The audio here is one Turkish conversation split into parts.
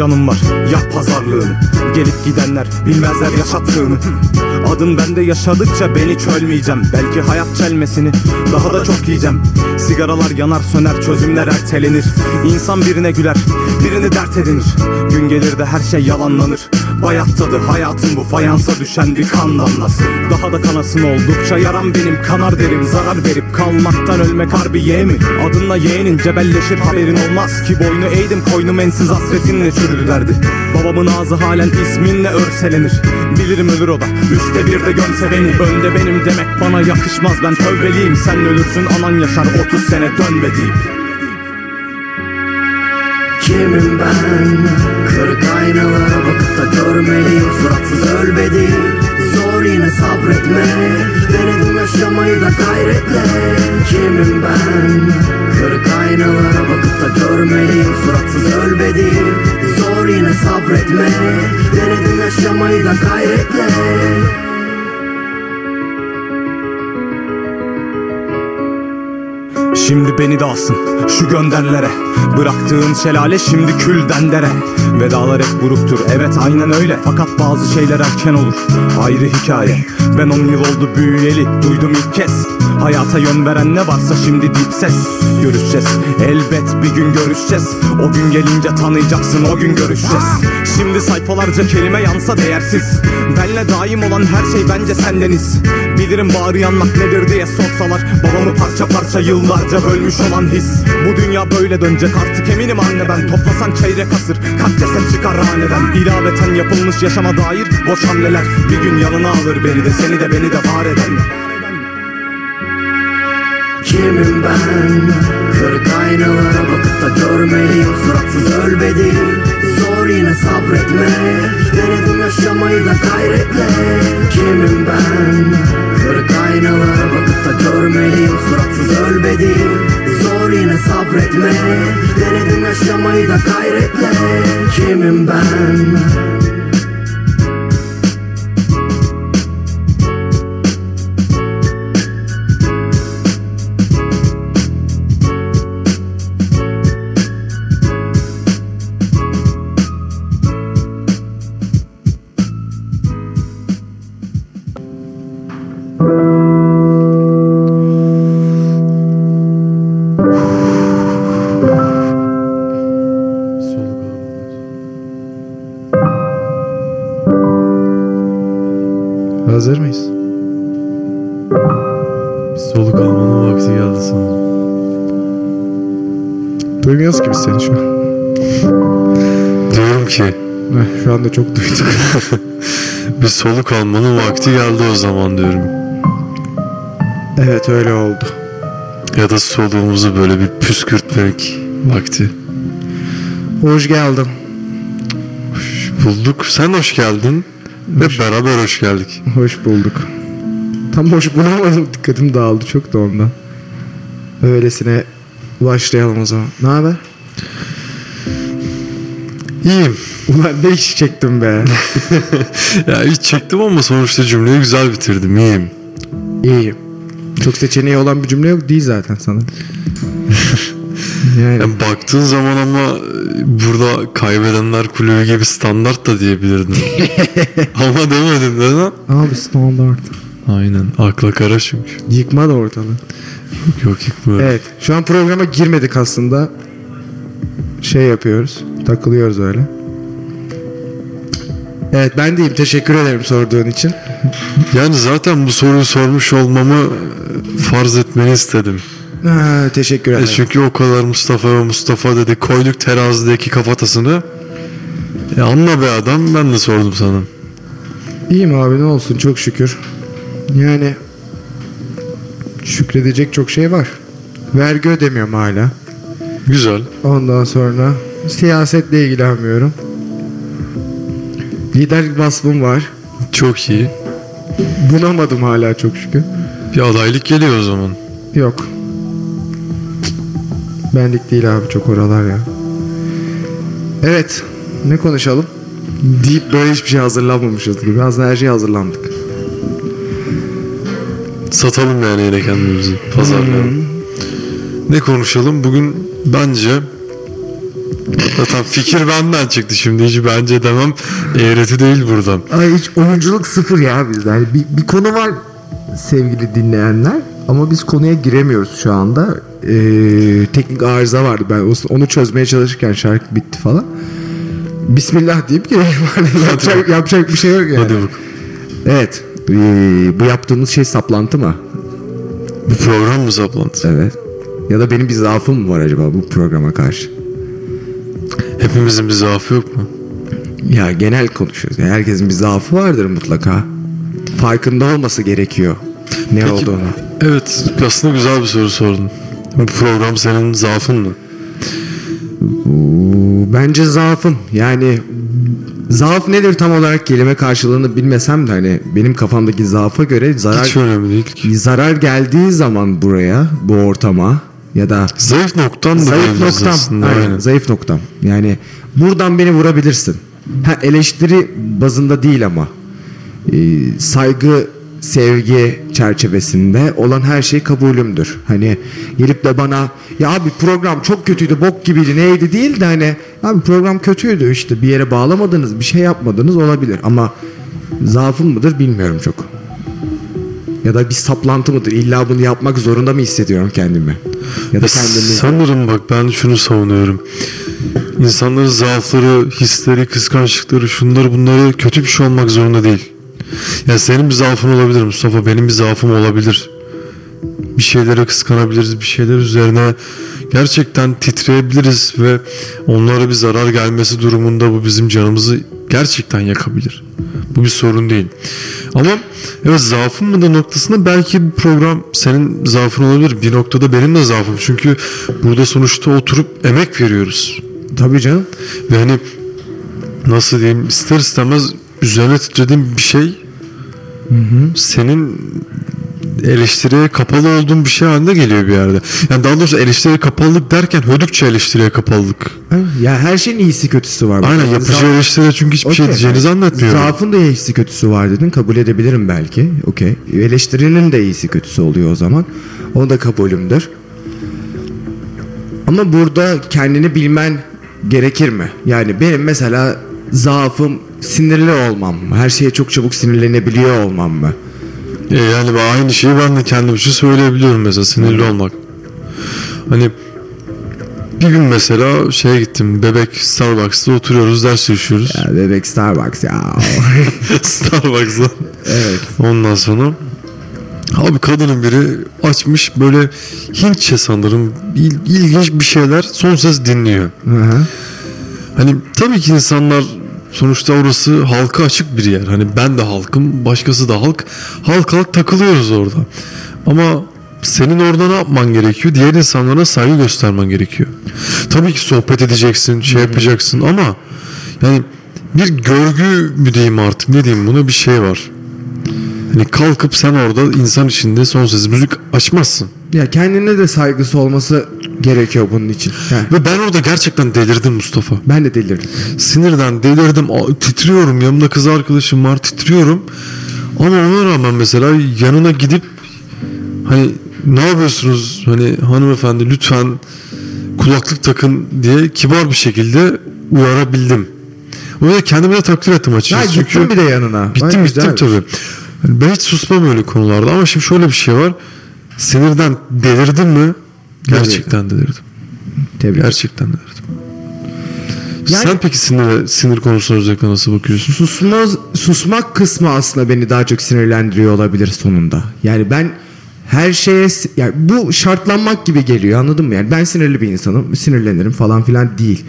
canım var. Yap pazarlığını. Gelip gidenler bilmezler yaşattığını. Adın bende yaşadıkça ben hiç ölmeyeceğim Belki hayat çelmesini daha da çok yiyeceğim. Sigaralar yanar söner çözümler ertelenir. İnsan birine güler birini dert edinir. Gün gelir de her şey yalanlanır. Bayat tadı hayatın bu fayansa düşen bir kan damlası. Daha da kanasın oldukça yaram benim. Kanar derim Zarar verip kalmaktan ölmek harbi yeğmi Adınla yeğenin cebelleşir haberin olmaz ki. Boynu eğdim koynum ensiz hasretinle çürüdü derdi. Babamın ağzı halen isminle örselenir. Bilirim ölür o da üstte bir de gömse beni. Önde benim demek bana yakışmaz. Ben tövbeliyim Sen ölürsün anan yaşar. 30 sene dönme Kimim ben? Kırık aynalara bakıp da görmeliyim. Suratsız ölmedi. Zor yine sabretmek Denedim yaşamayı da gayretle. Kimim ben? Kırık aynalara bakıp da görmeliyim. Suratsız ölmedi. Zor yine sabretmek Denedim yaşamayı da gayretle Şimdi beni de alsın şu gönderlere. Bıraktığın şelale şimdi külden dere Vedalar hep buruktur evet aynen öyle. Fakat bazı şeyler erken olur Ayrı hikaye. Ben 10 yıl oldu büyüyeli duydum ilk kez. Hayata yön veren ne varsa şimdi dip ses. Görüşeceğiz elbet bir gün görüşeceğiz. O gün gelince tanıyacaksın o gün görüşeceğiz. Şimdi sayfalarca kelime yansa değersiz. Benle daim olan her şey bence sendeniz. Bilirim bağrı yanmak nedir diye sorsalar Babamı parça parça yıllarca bölmüş olan his. Bu dünya böyle dönecek artık eminim anne ben Toplasan çeyrek asır kaç ceset çıkar haneden. İlaveten yapılmış yaşama dair boş hamleler. Bir gün yanına alır beni de seni de beni de var eden. Kimim ben? Kırık aynalara bakıp da görmeliyim. Suratsız ölmedi Zor yine sabretmek Denedim yaşamayı da gayretle bir soluk almanın vakti geldi o zaman diyorum. evet öyle oldu. Ya da soluğumuzu böyle bir püskürtmek vakti. Hoş geldin. Hoş bulduk. Sen hoş geldin. Ve beraber hoş geldik. Hoş bulduk. Tam hoş bulamadım. Dikkatim dağıldı çok da ondan. Öylesine başlayalım o zaman. Ne haber? İyiyim. Ulan ne iş çektim be. Ya hiç çektim ama sonuçta cümleyi güzel bitirdim. İyiyim. İyiyim. Çok seçeneği olan bir cümle yok değil zaten sana. yani Yani baktığın zaman ama e, burada kaybedenler kulübü gibi standart da diyebilirdin. ama demedin değil mi? abi standart. Aynen. Akla kara çünkü. Yıkma da ortalığı. Yok yıkmıyor. Evet. Şu an programa girmedik aslında. Şey yapıyoruz. Takılıyoruz öyle. Evet ben deyim. Teşekkür ederim sorduğun için. Yani zaten bu soruyu sormuş olmamı e, farz etmeni istedim. Ha, teşekkür E ederim. çünkü o kadar Mustafa ve Mustafa dedi koyduk terazideki kafatasını. E anla be adam ben de sordum sana. İyiyim abi ne olsun çok şükür. Yani şükredecek çok şey var. Vergi ödemiyorum hala. Güzel. Ondan sonra siyasetle ilgilenmiyorum. Liderlik vasfım var. Çok iyi. Bunamadım hala çok şükür. Bir adaylık geliyor o zaman. Yok. Benlik değil abi çok oralar ya. Evet. Ne konuşalım? Deyip böyle hiçbir şey hazırlanmamışız gibi. Aslında her şeye hazırlandık. Satalım yani yine kendimizi. Pazarlayalım. Ne konuşalım? Bugün bence Zaten fikir benden çıktı şimdi hiç bence demem eğreti değil buradan. Ay hiç oyunculuk sıfır ya bizde. Yani bir, bir konu var sevgili dinleyenler ama biz konuya giremiyoruz şu anda. Ee, teknik arıza vardı. Ben onu çözmeye çalışırken şarkı bitti falan. Bismillah deyip girelim. yapacak, yapacak bir şey yok yani. Hadi bak. Evet. ee, bu yaptığımız şey saplantı mı? Bu program mı saplantı? Evet. Ya da benim bir zaafım mı var acaba bu programa karşı? Hepimizin bir zaafı yok mu? Ya genel konuşuyoruz. Yani herkesin bir zaafı vardır mutlaka. Farkında olması gerekiyor. Ne Peki- olduğunu. Evet aslında güzel bir soru sordun. Bu program senin zaafın mı? Bence zaafım. Yani zaaf nedir tam olarak kelime karşılığını bilmesem de hani benim kafamdaki zaafa göre zarar Hiç önemli değil ki. zarar geldiği zaman buraya, bu ortama ya da Zayıf noktan da zayıf noktam. aslında, aynen, aynen. zayıf noktam. Yani buradan beni vurabilirsin. Ha eleştiri bazında değil ama e, saygı sevgi çerçevesinde olan her şey kabulümdür. Hani gelip de bana ya abi program çok kötüydü bok gibiydi neydi değil de hani abi program kötüydü işte bir yere bağlamadınız bir şey yapmadınız olabilir ama zaafım mıdır bilmiyorum çok. Ya da bir saplantı mıdır? İlla bunu yapmak zorunda mı hissediyorum kendimi? Ya da kendimi sanırım bak ben şunu savunuyorum. İnsanların zaafları, hisleri, kıskançlıkları, şunları bunları kötü bir şey olmak zorunda değil. Ya senin bir zaafın olabilir Mustafa, benim bir zaafım olabilir. Bir şeylere kıskanabiliriz, bir şeyler üzerine gerçekten titreyebiliriz ve onlara bir zarar gelmesi durumunda bu bizim canımızı gerçekten yakabilir. Bu bir sorun değil. Ama evet zaafım mı da noktasında belki bu program senin zaafın olabilir. Bir noktada benim de zaafım. Çünkü burada sonuçta oturup emek veriyoruz. Tabii canım. Ve hani nasıl diyeyim ister istemez üzerine titrediğim bir şey senin eleştiriye kapalı olduğun bir şey haline geliyor bir yerde. Yani daha doğrusu eleştiriye kapalılık derken hödükçe eleştiriye kapalılık. Ya her şeyin iyisi kötüsü var. Aynen Bak, yapıcı zaaf- eleştiriye çünkü hiçbir şey Okey. diyeceğini zannetmiyorum. Zaafın da iyisi kötüsü var dedin. Kabul edebilirim belki. Okey. Eleştirinin de iyisi kötüsü oluyor o zaman. O da kabulümdür. Ama burada kendini bilmen gerekir mi? Yani benim mesela zaafım sinirli olmam mı? Her şeye çok çabuk sinirlenebiliyor olmam mı? E yani aynı şeyi ben de kendim için söyleyebiliyorum mesela sinirli olmak. Hani bir gün mesela şeye gittim bebek Starbucks'ta oturuyoruz ders çalışıyoruz. Ya bebek Starbucks ya. Starbucks'ta. evet. Ondan sonra abi kadının biri açmış böyle Hintçe sanırım il- ilginç bir şeyler son ses dinliyor. Hı hı. Hani tabii ki insanlar sonuçta orası halka açık bir yer. Hani ben de halkım, başkası da halk. Halk halk takılıyoruz orada. Ama senin orada ne yapman gerekiyor? Diğer insanlara saygı göstermen gerekiyor. Tabii ki sohbet edeceksin, şey yapacaksın ama yani bir görgü mü diyeyim artık ne diyeyim buna bir şey var. Hani kalkıp sen orada insan içinde son ses müzik açmazsın. Ya kendine de saygısı olması gerekiyor bunun için. Ha, Ve ben orada gerçekten delirdim Mustafa. ben de delirdim. Sinirden delirdim. Titriyorum. Yanımda kız arkadaşım var. Titriyorum. Ama ona rağmen mesela yanına gidip hani ne yapıyorsunuz? Hani hanımefendi lütfen kulaklık takın diye kibar bir şekilde uyarabildim. O yüzden kendimi de takdir ettim Ya açıkçası. gittin Çünkü bir de yanına. Gittim Vay, gittim güzelmiş. tabii. Yani ben hiç susmam öyle konularda ama şimdi şöyle bir şey var. Sinirden delirdim mi? Gerçekten delirdim. Tebrik. Gerçekten delirdim. Yani- Sen peki sinir, sinir konusuna özellikle nasıl bakıyorsun? Susmaz, susmak kısmı aslında beni daha çok sinirlendiriyor olabilir sonunda. Yani ben her şeye yani bu şartlanmak gibi geliyor anladın mı? Yani ben sinirli bir insanım, sinirlenirim falan filan değil.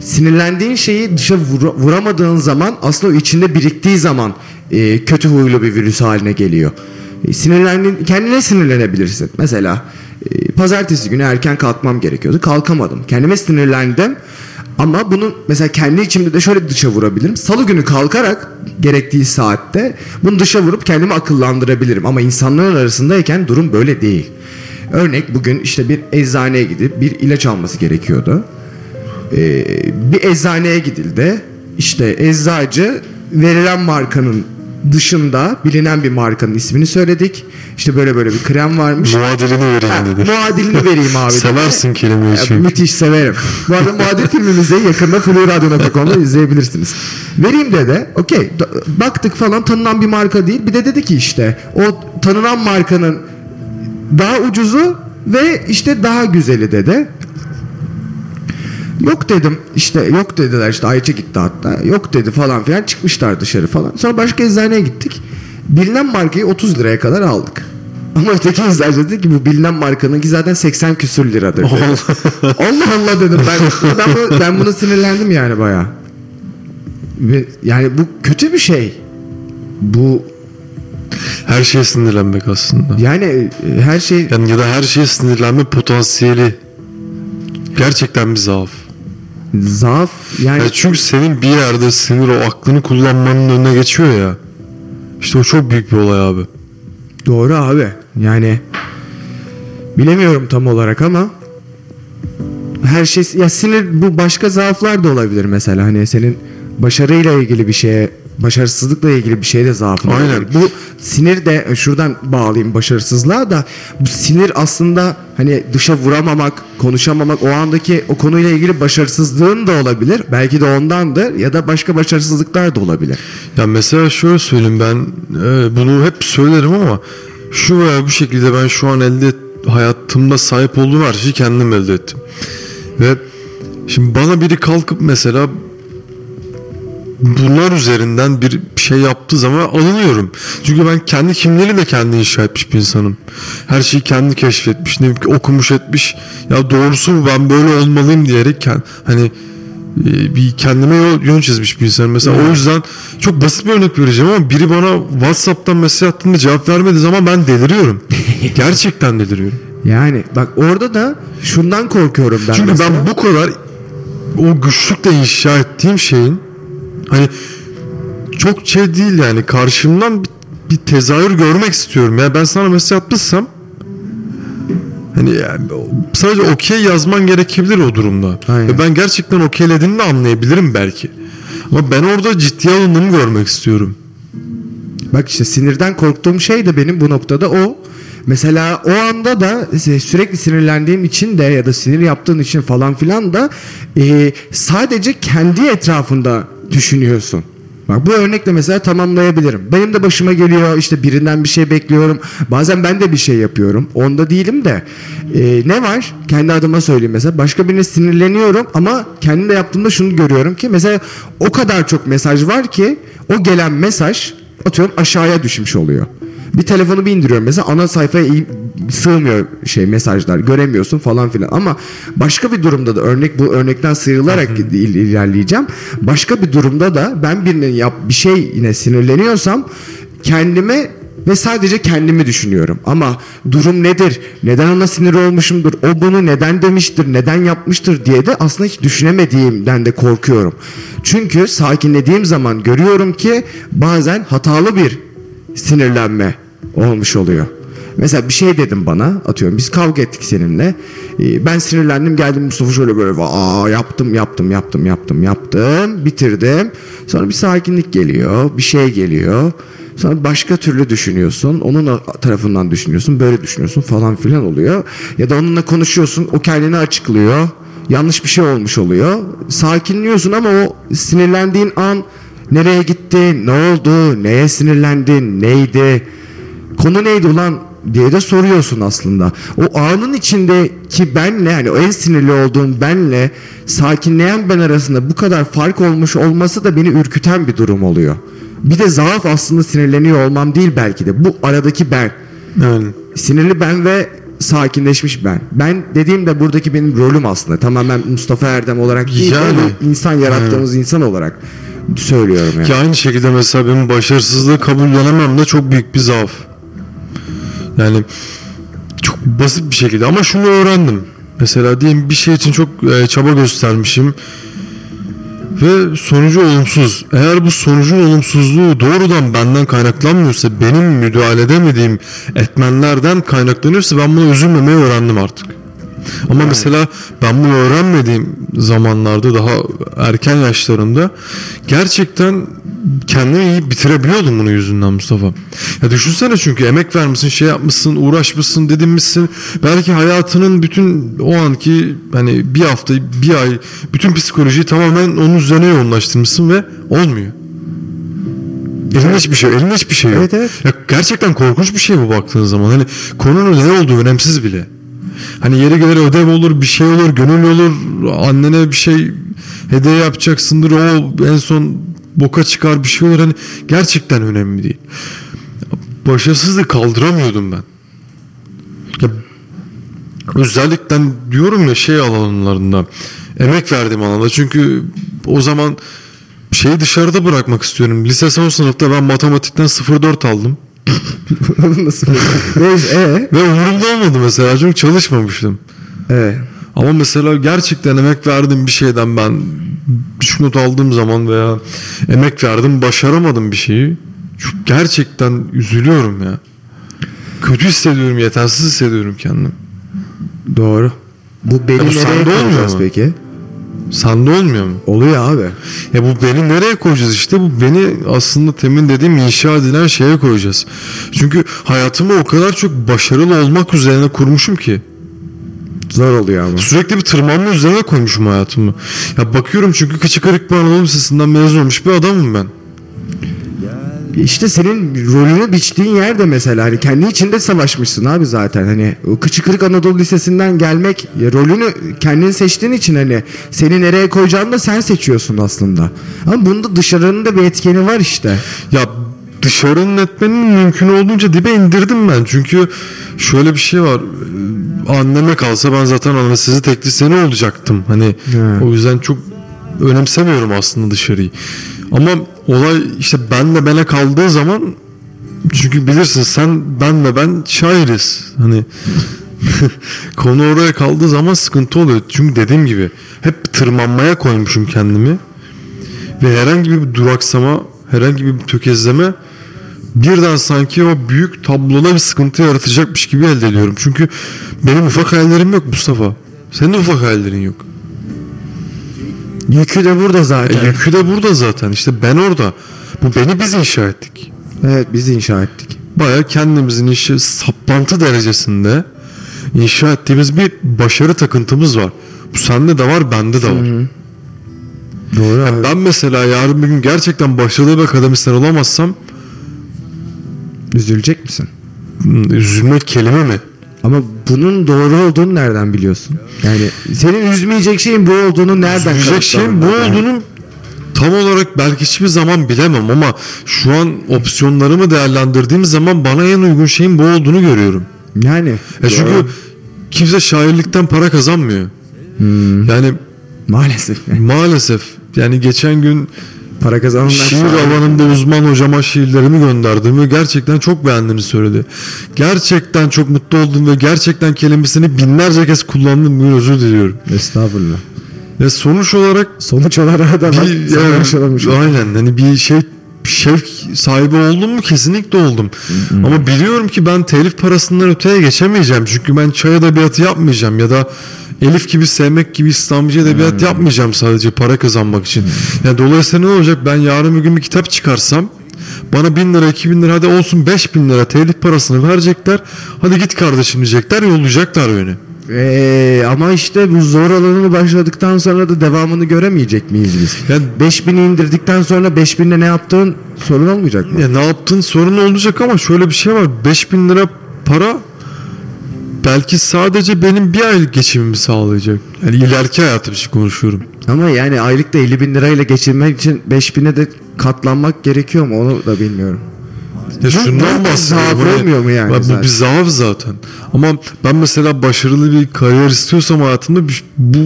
Sinirlendiğin şeyi dışa vura- vuramadığın zaman aslında o içinde biriktiği zaman e, kötü huylu bir virüs haline geliyor. E, sinirlendiğin kendine sinirlenebilirsin. Mesela pazartesi günü erken kalkmam gerekiyordu. Kalkamadım. Kendime sinirlendim. Ama bunu mesela kendi içimde de şöyle dışa vurabilirim. Salı günü kalkarak gerektiği saatte bunu dışa vurup kendimi akıllandırabilirim. Ama insanların arasındayken durum böyle değil. Örnek bugün işte bir eczaneye gidip bir ilaç alması gerekiyordu. Ee, bir eczaneye gidildi. İşte eczacı verilen markanın dışında bilinen bir markanın ismini söyledik. İşte böyle böyle bir krem varmış. Muadilini Ha, vereyim dedi. muadilini vereyim abi. Seversin kelimeyi çünkü. müthiş severim. Bu arada muadil filmimizi yakında fluradyo.com'da izleyebilirsiniz. Vereyim dedi. Okey. Baktık falan tanınan bir marka değil. Bir de dedi ki işte o tanınan markanın daha ucuzu ve işte daha güzeli dedi. Yok dedim işte yok dediler işte Ayça gitti hatta yok dedi falan filan çıkmışlar dışarı falan. Sonra başka eczaneye gittik. Bilinen markayı 30 liraya kadar aldık. Ama öteki eczacı dedi ki bu bilinen markanınki zaten 80 küsür liradır dedi. Allah Allah dedim ben ben, bunu, ben buna sinirlendim yani baya. Yani bu kötü bir şey. Bu Her şeye sinirlenmek aslında. yani e, her şey Yani ya da her şeye sinirlenme potansiyeli gerçekten bir zaaf. Zaaf yani Ya çünkü senin bir yerde sinir o aklını kullanmanın önüne geçiyor ya. İşte o çok büyük bir olay abi. Doğru abi. Yani bilemiyorum tam olarak ama her şey ya sinir bu başka zaaflar da olabilir mesela hani senin başarıyla ilgili bir şeye başarısızlıkla ilgili bir şeye de zaafın Aynen. olabilir. Bu sinir de e, şuradan bağlayayım başarısızlığa da bu sinir aslında hani dışa vuramamak, konuşamamak o andaki o konuyla ilgili başarısızlığın da olabilir. Belki de ondandır ya da başka başarısızlıklar da olabilir. Ya mesela şöyle söyleyeyim ben e, bunu hep söylerim ama şu veya bu şekilde ben şu an elde hayatımda sahip olduğum her şeyi kendim elde ettim. Ve şimdi bana biri kalkıp mesela bunlar üzerinden bir şey yaptığı zaman alınıyorum. Çünkü ben kendi kimliğini kendi inşa etmiş bir insanım. Her şeyi kendi keşfetmiş, ne bileyim okumuş etmiş. Ya doğrusu ben böyle olmalıyım diyerek hani e, bir kendime yol, yön çizmiş bir insan. Mesela o yüzden çok basit bir örnek vereceğim ama biri bana WhatsApp'tan mesaj attığında cevap vermediği zaman ben deliriyorum. Gerçekten deliriyorum. Yani bak orada da şundan korkuyorum ben. Çünkü mesela. ben bu kadar o güçlükle inşa ettiğim şeyin hani çok şey değil yani karşımdan bir, bir tezahür görmek istiyorum. Ya ben sana mesaj atmışsam hani yani sadece okey yazman gerekebilir o durumda. Aynen. Ve ben gerçekten okeylediğini de anlayabilirim belki. Ama ben orada ciddiye alındığımı görmek istiyorum. Bak işte sinirden korktuğum şey de benim bu noktada o. Mesela o anda da sürekli sinirlendiğim için de ya da sinir yaptığın için falan filan da e, sadece kendi etrafında düşünüyorsun. Bak bu örnekle mesela tamamlayabilirim. Benim de başıma geliyor işte birinden bir şey bekliyorum. Bazen ben de bir şey yapıyorum. Onda değilim de. E, ne var? Kendi adıma söyleyeyim mesela. Başka birine sinirleniyorum ama kendim de yaptığımda şunu görüyorum ki mesela o kadar çok mesaj var ki o gelen mesaj atıyorum aşağıya düşmüş oluyor. Bir telefonu bir indiriyorum mesela ana sayfaya sığmıyor şey mesajlar göremiyorsun falan filan ama başka bir durumda da örnek bu örnekten sıyrılarak il- ilerleyeceğim. Başka bir durumda da ben birinin yap bir şey yine sinirleniyorsam kendime ve sadece kendimi düşünüyorum. Ama durum nedir? Neden ona sinir olmuşumdur? O bunu neden demiştir? Neden yapmıştır diye de aslında hiç düşünemediğimden de korkuyorum. Çünkü sakinlediğim zaman görüyorum ki bazen hatalı bir sinirlenme olmuş oluyor. Mesela bir şey dedim bana atıyorum biz kavga ettik seninle. Ee, ben sinirlendim geldim Mustafa şöyle böyle aa yaptım yaptım yaptım yaptım yaptım bitirdim. Sonra bir sakinlik geliyor bir şey geliyor. Sonra başka türlü düşünüyorsun onun tarafından düşünüyorsun böyle düşünüyorsun falan filan oluyor. Ya da onunla konuşuyorsun o kendini açıklıyor yanlış bir şey olmuş oluyor. Sakinliyorsun ama o sinirlendiğin an nereye gitti ne oldu neye sinirlendin neydi konu neydi ulan diye de soruyorsun aslında. O anın içindeki benle yani o en sinirli olduğum benle sakinleyen ben arasında bu kadar fark olmuş olması da beni ürküten bir durum oluyor. Bir de zaaf aslında sinirleniyor olmam değil belki de. Bu aradaki ben. Yani Sinirli ben ve sakinleşmiş ben. Ben dediğimde buradaki benim rolüm aslında. Tamamen Mustafa Erdem olarak değil. Yani. Yani. insan yarattığımız insan olarak söylüyorum yani. Ki aynı şekilde mesela benim başarısızlığı kabullenemem de çok büyük bir zaaf. Yani çok basit bir şekilde ama şunu öğrendim. Mesela diyelim bir şey için çok e, çaba göstermişim ve sonucu olumsuz. Eğer bu sonucun olumsuzluğu doğrudan benden kaynaklanmıyorsa, benim müdahale edemediğim etmenlerden kaynaklanıyorsa ben buna üzülmemeyi öğrendim artık. Ama mesela ben bunu öğrenmediğim zamanlarda daha erken yaşlarımda gerçekten kendimi iyi bitirebiliyordum bunun yüzünden Mustafa. Ya düşünsene çünkü emek vermişsin, şey yapmışsın, uğraşmışsın, dedinmişsin. Belki hayatının bütün o anki hani bir hafta, bir ay bütün psikolojiyi tamamen onun üzerine yoğunlaştırmışsın ve olmuyor. Elinde hiçbir şey, elinde hiçbir şey yok. Evet, evet. Ya gerçekten korkunç bir şey bu baktığın zaman. Hani konunun ne olduğu önemsiz bile. Hani yeri gelir ödev olur, bir şey olur, gönül olur, annene bir şey hediye yapacaksındır. O en son boka çıkar bir şey olur. Hani gerçekten önemli değil. Başarısızlığı kaldıramıyordum ben. Ya, özellikle diyorum ya şey alanlarında emek verdim alanda. Çünkü o zaman şeyi dışarıda bırakmak istiyorum. Lise son sınıfta ben matematikten 0.4 aldım. Nasıl? Neyse, ee? Ve umurumda olmadı mesela çünkü çalışmamıştım. Evet. Ama mesela gerçekten emek verdiğim bir şeyden ben düşük not aldığım zaman veya emek verdim başaramadım bir şeyi. Çok gerçekten üzülüyorum ya. Kötü hissediyorum, yetersiz hissediyorum kendimi. Doğru. Bu beni Ya bu nereye koyacağız mu? peki? Sende olmuyor mu? Oluyor abi. Ya bu beni nereye koyacağız işte bu beni aslında temin dediğim inşa edilen şeye koyacağız. Çünkü hayatımı o kadar çok başarılı olmak üzerine kurmuşum ki. Zor oluyor ama. Sürekli bir tırmanma üzerine koymuşum hayatımı. Ya bakıyorum çünkü Kıçı Kırık bir Anadolu Lisesi'nden mezun olmuş bir adamım ben. İşte senin rolünü biçtiğin yerde mesela hani kendi içinde savaşmışsın abi zaten hani Kıçı Kırık Anadolu Lisesi'nden gelmek rolünü kendin seçtiğin için hani seni nereye koyacağını da sen seçiyorsun aslında. Ama bunda dışarının da bir etkeni var işte. Ya dışarının etmenin mümkün olduğunca dibe indirdim ben. Çünkü şöyle bir şey var. Ee, Anneme kalsa ben zaten anestezi teknisyeni olacaktım. Hani He. o yüzden çok önemsemiyorum aslında dışarıyı. Ama olay işte benle bana kaldığı zaman çünkü bilirsin sen ben ve ben şairiz. Hani konu oraya kaldığı zaman sıkıntı oluyor. Çünkü dediğim gibi hep tırmanmaya koymuşum kendimi ve herhangi bir duraksama, herhangi bir tökezleme birden sanki o büyük tabloda bir sıkıntı yaratacakmış gibi elde ediyorum. Çünkü benim ufak hayallerim yok Mustafa. Senin de ufak hayallerin yok. Yükü de burada E, zaten. yükü de burada zaten. İşte ben orada. Bu beni biz inşa ettik. Evet biz inşa ettik. Baya kendimizin işi saplantı derecesinde inşa ettiğimiz bir başarı takıntımız var. Bu sende de var, bende de var. Doğru abi. Ben mesela yarın bir gün gerçekten başarılı bir akademisyen olamazsam Üzülecek misin? hmm, üzülmek kelime mi? Ama bunun doğru olduğunu nereden biliyorsun? Yani senin üzmeyecek şeyin bu olduğunu nereden Üzülecek şeyin bu olduğunu tam olarak belki hiçbir zaman bilemem ama şu an opsiyonlarımı değerlendirdiğim zaman bana en uygun şeyin bu olduğunu görüyorum. Yani. Ya çünkü doğru. kimse şairlikten para kazanmıyor. Yani maalesef maalesef yani geçen gün para kazananlar şiir alanında uzman hocama şiirlerimi gönderdim ve gerçekten çok beğendiğini söyledi. Gerçekten çok mutlu oldum ve gerçekten kelimesini binlerce kez kullandım. Bir özür diliyorum. Estağfurullah. Ve sonuç olarak Sonuç olarak da bir, yani, aynen hani bir şey şevk sahibi oldum mu kesinlikle oldum. Ama biliyorum ki ben telif parasından öteye geçemeyeceğim. Çünkü ben çay edebiyatı yapmayacağım ya da Elif gibi sevmek gibi İslamcı edebiyat yapmayacağım sadece para kazanmak için. Yani dolayısıyla ne olacak ben yarın bir gün bir kitap çıkarsam bana bin lira iki bin lira hadi olsun beş bin lira telif parasını verecekler. Hadi git kardeşim diyecekler yollayacaklar beni. Ee, ama işte bu zor alanını başladıktan sonra da devamını göremeyecek miyiz biz? Yani 5000'i indirdikten sonra 5000'le ne yaptığın sorun olmayacak mı? Ya ne yaptığın sorun olacak ama şöyle bir şey var. 5000 lira para belki sadece benim bir aylık geçimimi sağlayacak. Yani ileriki hayatım için konuşuyorum. Ama yani aylıkta 50 bin lirayla geçirmek için 5000'e de katlanmak gerekiyor mu onu da bilmiyorum. Ya şundan bahsediyorum. zaaf olmuyor mu yani Bu zaten? bir zaaf zaten. Ama ben mesela başarılı bir kariyer istiyorsam hayatımda bir- bu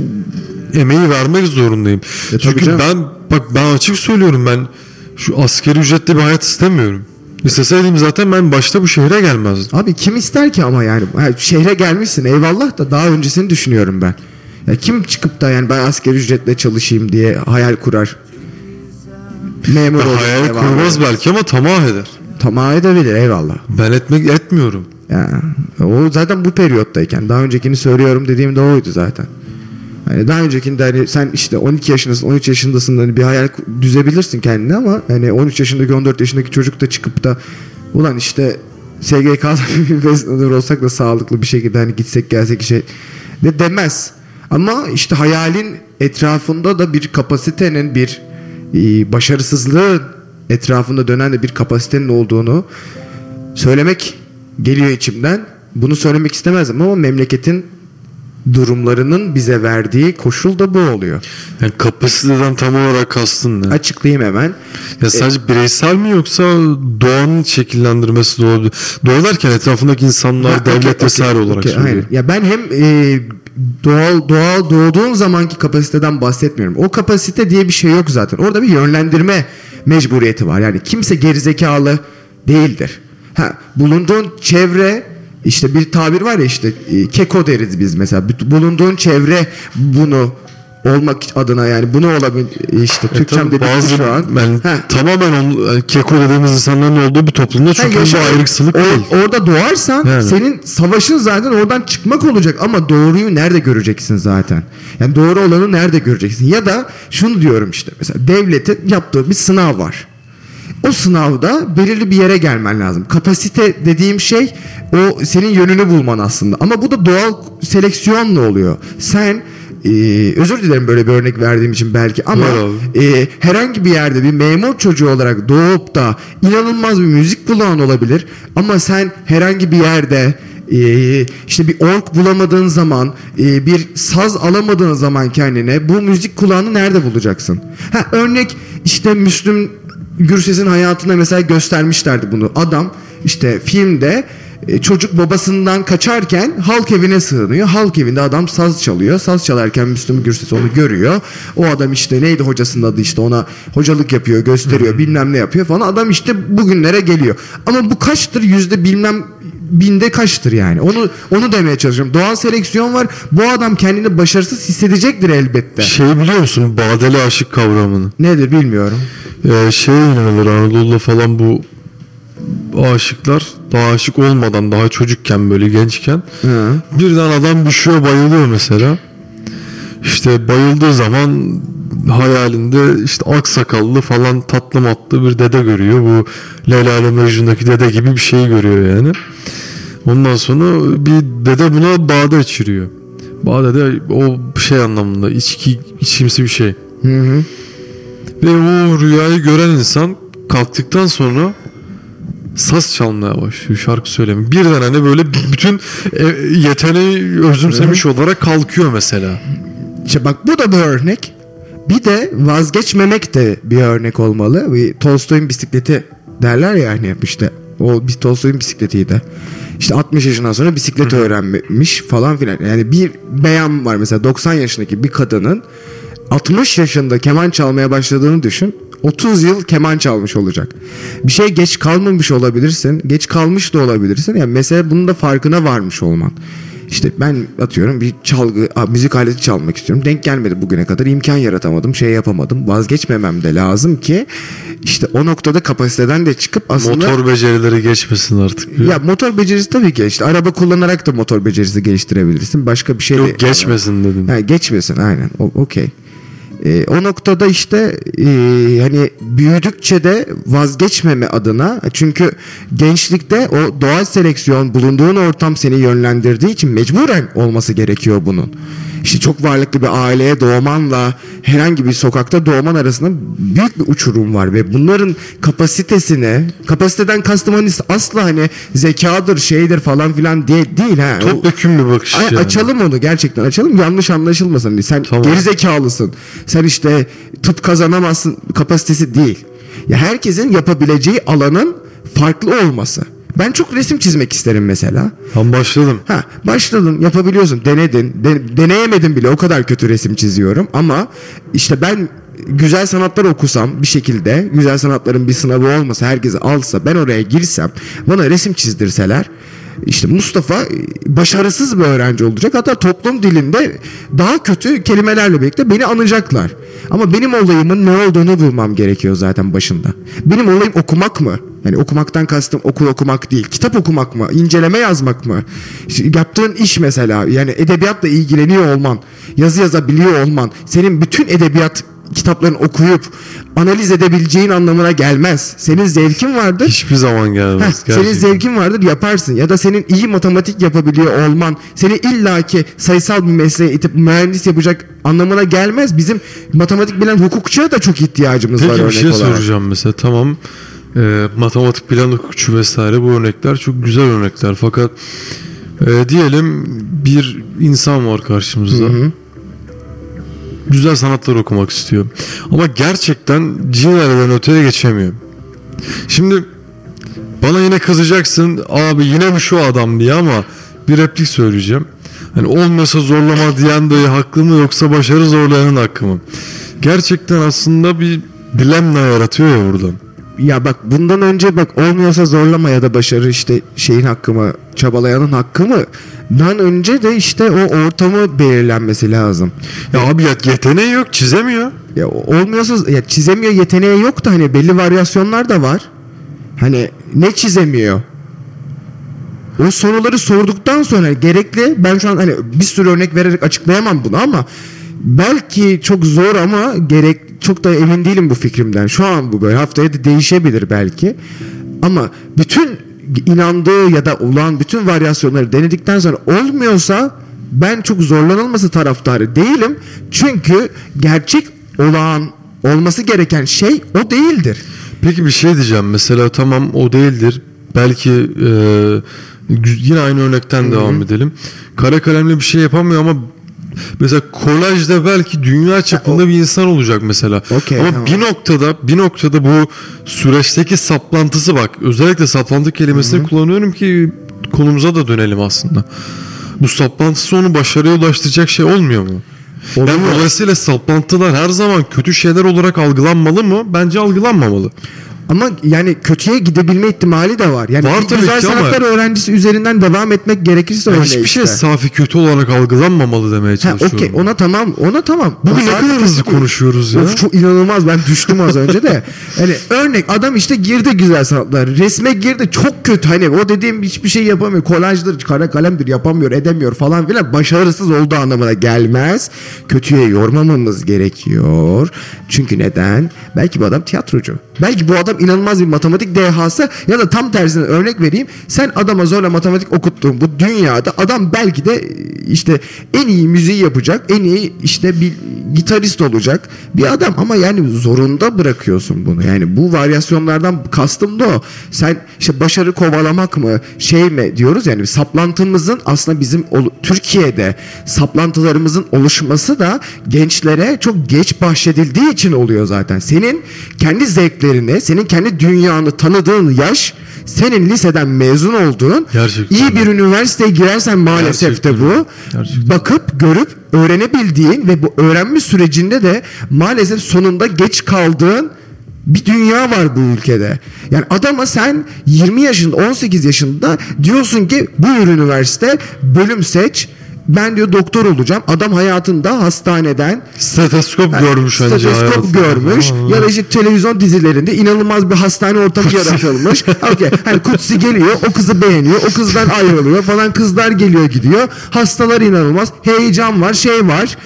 emeği vermek zorundayım. E Çünkü canım. ben bak ben açık söylüyorum ben şu askeri ücretli bir hayat istemiyorum. İsteseydim zaten ben başta bu şehre gelmezdim. Abi kim ister ki ama yani şehre gelmişsin eyvallah da daha öncesini düşünüyorum ben. Ya kim çıkıp da yani ben asgari ücretle çalışayım diye hayal kurar. Memur olur. Hayal kurmaz belki ama tamah eder. Tamam edebilir eyvallah. Ben etmek etmiyorum. Ya, o zaten bu periyottayken daha öncekini söylüyorum dediğimde oydu zaten. Hani daha öncekinde hani sen işte 12 yaşındasın, 13 yaşındasın hani bir hayal düzebilirsin kendine ama hani 13 yaşındaki 14 yaşındaki çocuk da çıkıp da ulan işte SGK'da bir olsak da sağlıklı bir şekilde hani gitsek gelsek şey de demez. Ama işte hayalin etrafında da bir kapasitenin bir e, başarısızlığın etrafında dönen de bir kapasitenin olduğunu söylemek geliyor içimden. Bunu söylemek istemezdim ama memleketin durumlarının bize verdiği koşul da bu oluyor. Yani kapasiteden tam olarak kastın ne? Açıklayayım hemen. Ya sadece bireysel mi yoksa doğanın şekillendirmesi de olabilir? Doğa derken etrafındaki insanlar, Ha, devlet okey, vesaire okey, olarak okey, söylüyorum. Ya ben hem e, doğal doğal doğduğun zamanki kapasiteden bahsetmiyorum. O kapasite diye bir şey yok zaten. Orada bir yönlendirme mecburiyeti var. Yani kimse gerizekalı değildir. Ha, bulunduğun çevre işte bir tabir var ya işte e, keko deriz biz mesela. Bulunduğun çevre bunu olmak adına yani bunu olabil işte E tabii bitti bazı şu an. yani Ha, tamamen on, yani keko dediğimiz insanların olduğu bir toplumda çok Ha, yaşa- ayrıksılık or- değil. Orada doğarsan Yani. senin savaşın zaten oradan çıkmak olacak ama doğruyu nerede göreceksin zaten? Yani doğru olanı nerede göreceksin? Ya da şunu diyorum işte mesela devletin yaptığı bir sınav var. O sınavda belirli bir yere gelmen lazım. Kapasite dediğim şey o senin yönünü bulman aslında. Ama bu da doğal seleksiyonla oluyor. Sen e, özür dilerim böyle bir örnek verdiğim için belki ama e, herhangi bir yerde bir memur çocuğu olarak doğup da inanılmaz bir müzik kulağın olabilir ama sen herhangi bir yerde e, işte bir ork bulamadığın zaman e, bir saz alamadığın zaman kendine bu müzik kulağını nerede bulacaksın? Ha, örnek işte Müslüm Gürses'in hayatında mesela göstermişlerdi bunu. Adam işte filmde e, çocuk babasından kaçarken halk evine sığınıyor. Halk evinde adam saz çalıyor. Saz çalarken Müslüm Gürses onu görüyor. O adam işte neydi hocasının adı işte ona hocalık yapıyor, gösteriyor, bilmem ne yapıyor falan. Adam işte bugünlere geliyor. Ama bu kaçtır? Yüzde bilmem binde kaçtır yani. Onu onu demeye çalışıyorum. Doğal seleksiyon var. Bu adam kendini başarısız hissedecektir elbette. Şey biliyor musun badeli aşık kavramını? Nedir bilmiyorum. Ee, şeye inanılır Anadolu'da falan bu aşıklar daha aşık olmadan daha çocukken böyle gençken Hı. birden adam düşüyor bayılıyor mesela. İşte bayıldığı zaman hayalinde işte aksakallı falan tatlı matlı bir dede görüyor. Bu Leyla ile Mecnun'daki dede gibi bir şey görüyor yani. Ondan sonra bir dede buna bade içiriyor. Bade de o şey anlamında içki içimsi bir şey. Hı hı. Ve o rüyayı gören insan kalktıktan sonra saz çalmaya başlıyor şarkı söyleme. Birden hani böyle bütün e, yeteneği özümsemiş olarak kalkıyor mesela. İşte bak bu da bir örnek. Bir de vazgeçmemek de bir örnek olmalı. Tolstoy'un bisikleti derler ya hani işte o bir Tolstoy'un bisikletiydi. İşte 60 yaşından sonra bisiklet öğrenmiş falan filan. Yani bir beyan var mesela 90 yaşındaki bir kadının 60 yaşında keman çalmaya başladığını düşün. 30 yıl keman çalmış olacak. Bir şey geç kalmamış olabilirsin. Geç kalmış da olabilirsin. Yani mesela bunun da farkına varmış olman. İşte ben atıyorum bir çalgı, müzik aleti çalmak istiyorum. Denk gelmedi bugüne kadar. imkan yaratamadım, şey yapamadım. Vazgeçmemem de lazım ki işte o noktada kapasiteden de çıkıp aslında Motor becerileri geçmesin artık. ya motor becerisi tabii ki işte araba kullanarak da motor becerisi geliştirebilirsin. Başka bir şey de Yok geçmesin dedim. Ha, geçmesin aynen. Okey. Ee, o noktada işte e, hani büyüdükçe de vazgeçmeme adına çünkü gençlikte o doğal seleksiyon bulunduğun ortam seni yönlendirdiği için mecburen olması gerekiyor bunun. İşte çok varlıklı bir aileye doğmanla herhangi bir sokakta doğman arasında büyük bir uçurum var ve bunların kapasitesine kapasiteden kastım hani asla hani zekadır şeydir falan filan diye değil ha. Topyekun bir bakış Ay, yani. Açalım onu gerçekten açalım yanlış anlaşılmasın. Hani Sen Tamam. geri zekalısın. Sen işte tıp kazanamazsın kapasitesi değil. Ya herkesin yapabileceği alanın farklı olması. Ben çok resim çizmek isterim mesela. Ben başladım. Ha başladın yapabiliyorsun denedin de- deneyemedin bile o kadar kötü resim çiziyorum ama işte ben güzel sanatlar okusam bir şekilde güzel sanatların bir sınavı olmasa herkesi alsa ben oraya girsem bana resim çizdirseler işte Mustafa e, başarısız bir öğrenci olacak hatta toplum dilinde daha kötü kelimelerle birlikte beni anacaklar ama benim olayımın ne olduğunu bulmam gerekiyor zaten başında benim olayım okumak mı Yani okumaktan kastım okul okumak değil. Kitap okumak mı? İnceleme yazmak mı? Yaptığın iş mesela. Yani edebiyatla ilgileniyor olman. Yazı yazabiliyor olman. Senin bütün edebiyat kitaplarını okuyup analiz edebileceğin anlamına gelmez. Senin zevkin vardır. Hiçbir zaman Heh, gelmez. senin gerçekten. zevkin vardır yaparsın ya da senin iyi matematik yapabiliyor olman seni illaki sayısal bir mesleğe itip mühendis yapacak anlamına gelmez. Bizim matematik bilen hukukçuya da çok ihtiyacımız var Peki bir örnek şey olarak. soracağım mesela tamam e, matematik plan hukukçu vesaire bu örnekler çok güzel örnekler fakat e, diyelim bir insan var karşımızda güzel sanatlar okumak istiyor. Ama gerçekten cinlerden öteye geçemiyor. Şimdi bana yine kızacaksın abi yine mi şu adam? diye ama bir replik söyleyeceğim. Hani olmasa zorlama diyen dayı haklı mı yoksa başarı zorlayanın hakkı mı? Gerçekten aslında bir dilemma yaratıyor ya burada Ya bak bundan önce bak olmuyorsa zorlama ya da başarı işte şeyin hakkı mı çabalayanın hakkı mı? Dan önce de işte o ortamı belirlenmesi lazım. Ya abi ya yeteneği yok çizemiyor. Ya olmuyorsa ya çizemiyor yeteneği yok da hani belli varyasyonlar da var. Hani ne çizemiyor? O soruları sorduktan sonra gerekli ben şu an hani bir sürü örnek vererek açıklayamam bunu ama belki çok zor ama gerek çok da emin değilim bu fikrimden. Şu an bu böyle haftaya da değişebilir belki. Ama bütün inandığı ya da olan bütün varyasyonları denedikten sonra olmuyorsa ben çok zorlanılması taraftarı değilim. Çünkü gerçek olan olması gereken şey o değildir. Peki bir şey diyeceğim. Mesela tamam o değildir. Belki e, yine aynı örnekten devam edelim. Kara kalemle bir şey yapamıyor ama mesela kolajda belki dünya çapında bir insan olacak mesela. Okey, ama tamam. bir noktada bir noktada bu süreçteki saplantısı bak. Özellikle saplantı kelimesini kullanıyorum ki konumuza da dönelim aslında. Bu saplantısı onu başarıya ulaştıracak şey olmuyor mu? Yani Oluyor. dolayısıyla saplantılar her zaman kötü şeyler olarak algılanmalı mı? Bence algılanmamalı. Ama yani kötüye gidebilme ihtimali de var. Yani Var tabii güzel sanatlar öğrencisi üzerinden devam etmek gerekirse Yani öyle hiçbir işte. şey safi kötü olarak algılanmamalı demeye çalışıyorum. okey ona tamam ona tamam. Bugün ne kadar hızlı konuşuyoruz ya. Of, çok inanılmaz ben düştüm az önce de. Yani örnek adam işte girdi güzel sanatlar. Resme girdi çok kötü hani o dediğim hiçbir şey yapamıyor. Kolajdır kara kalemdir yapamıyor edemiyor falan filan. Başarısız olduğu anlamına gelmez. Kötüye yormamamız gerekiyor. Çünkü neden? Belki bu adam tiyatrocu. Belki bu adam inanılmaz bir matematik dehası ya da tam tersine örnek vereyim. Sen adama zorla matematik okuttuğun bu dünyada adam belki de işte en iyi müziği yapacak, en iyi işte bir gitarist olacak bir adam ama yani zorunda bırakıyorsun bunu. Yani bu varyasyonlardan kastım da o. Sen işte başarı kovalamak mı, şey mi diyoruz yani saplantımızın aslında bizim Türkiye'de saplantılarımızın oluşması da gençlere çok geç bahşedildiği için oluyor zaten. Senin kendi zevklerini, senin kendi dünyanı tanıdığın yaş senin liseden mezun olduğun Gerçekten. iyi bir üniversiteye girersen maalesef Gerçekten de bu. Gerçekten. bakıp görüp öğrenebildiğin ve bu öğrenme sürecinde de maalesef sonunda geç kaldığın bir dünya var bu ülkede. Yani adama sen 20 yaşında 18 yaşında diyorsun ki buyur üniversite bölüm seç ben diyor doktor olacağım. Adam hayatında hastaneden Stetoskop görmüş önce Stetoskop hayatında. görmüş Aa. ya da işte televizyon dizilerinde inanılmaz bir hastane ortamı yaratılmış. Okey. Hani Kutsi geliyor o kızı beğeniyor o kızdan ayrılıyor falan kızlar geliyor gidiyor. Hastalar inanılmaz heyecan var şey var.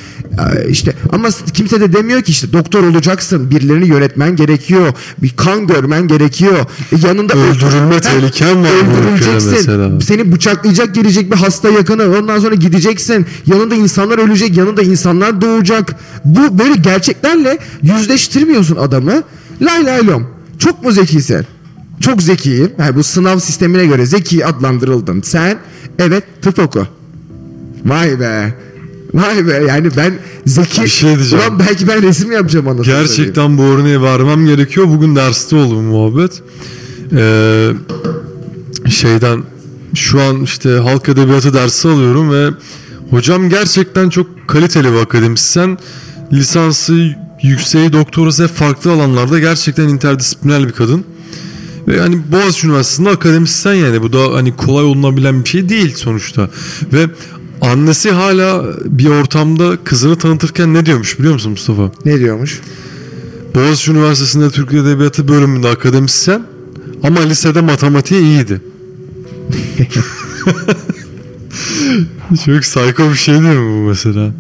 İşte ama kimse de demiyor ki işte doktor olacaksın birilerini yönetmen gerekiyor bir kan görmen gerekiyor E, yanında Öldürülme tehliken var öldürüleceksin seni bıçaklayacak gelecek bir hasta yakını ondan sonra gideceksin yanında insanlar ölecek yanında insanlar doğacak. Bu böyle gerçeklerle yüzleştirmiyorsun adamı. Lay lay lom. Çok mu zekisin çok zekiyim. Yani bu sınav sistemine göre zeki adlandırıldın sen. Evet tıp oku. Vay be. Vay be. Yani ben zeki Bir şey diyeceğim. Ulan belki ben resim yapacağım anasını. Gerçekten bu örneği vermem gerekiyor. Bugün derste oldu bu muhabbet. Ee, şeyden şu an işte halk edebiyatı dersi alıyorum ve hocam gerçekten çok kaliteli bir akademisyen. Lisansı, yükseği, doktorası hep farklı alanlarda gerçekten interdisipliner bir kadın. Ve hani Boğaziçi Üniversitesi'nde akademisyen yani bu da hani kolay olunabilen bir şey değil sonuçta. Ve annesi hala bir ortamda kızını tanıtırken ne diyormuş biliyor musun Mustafa? ne diyormuş Boğaziçi Üniversitesi'nde Türk Edebiyatı bölümünde akademisyen Ama lisede matematiği iyiydi. Çok sayko bir şey değil mi bu mesela?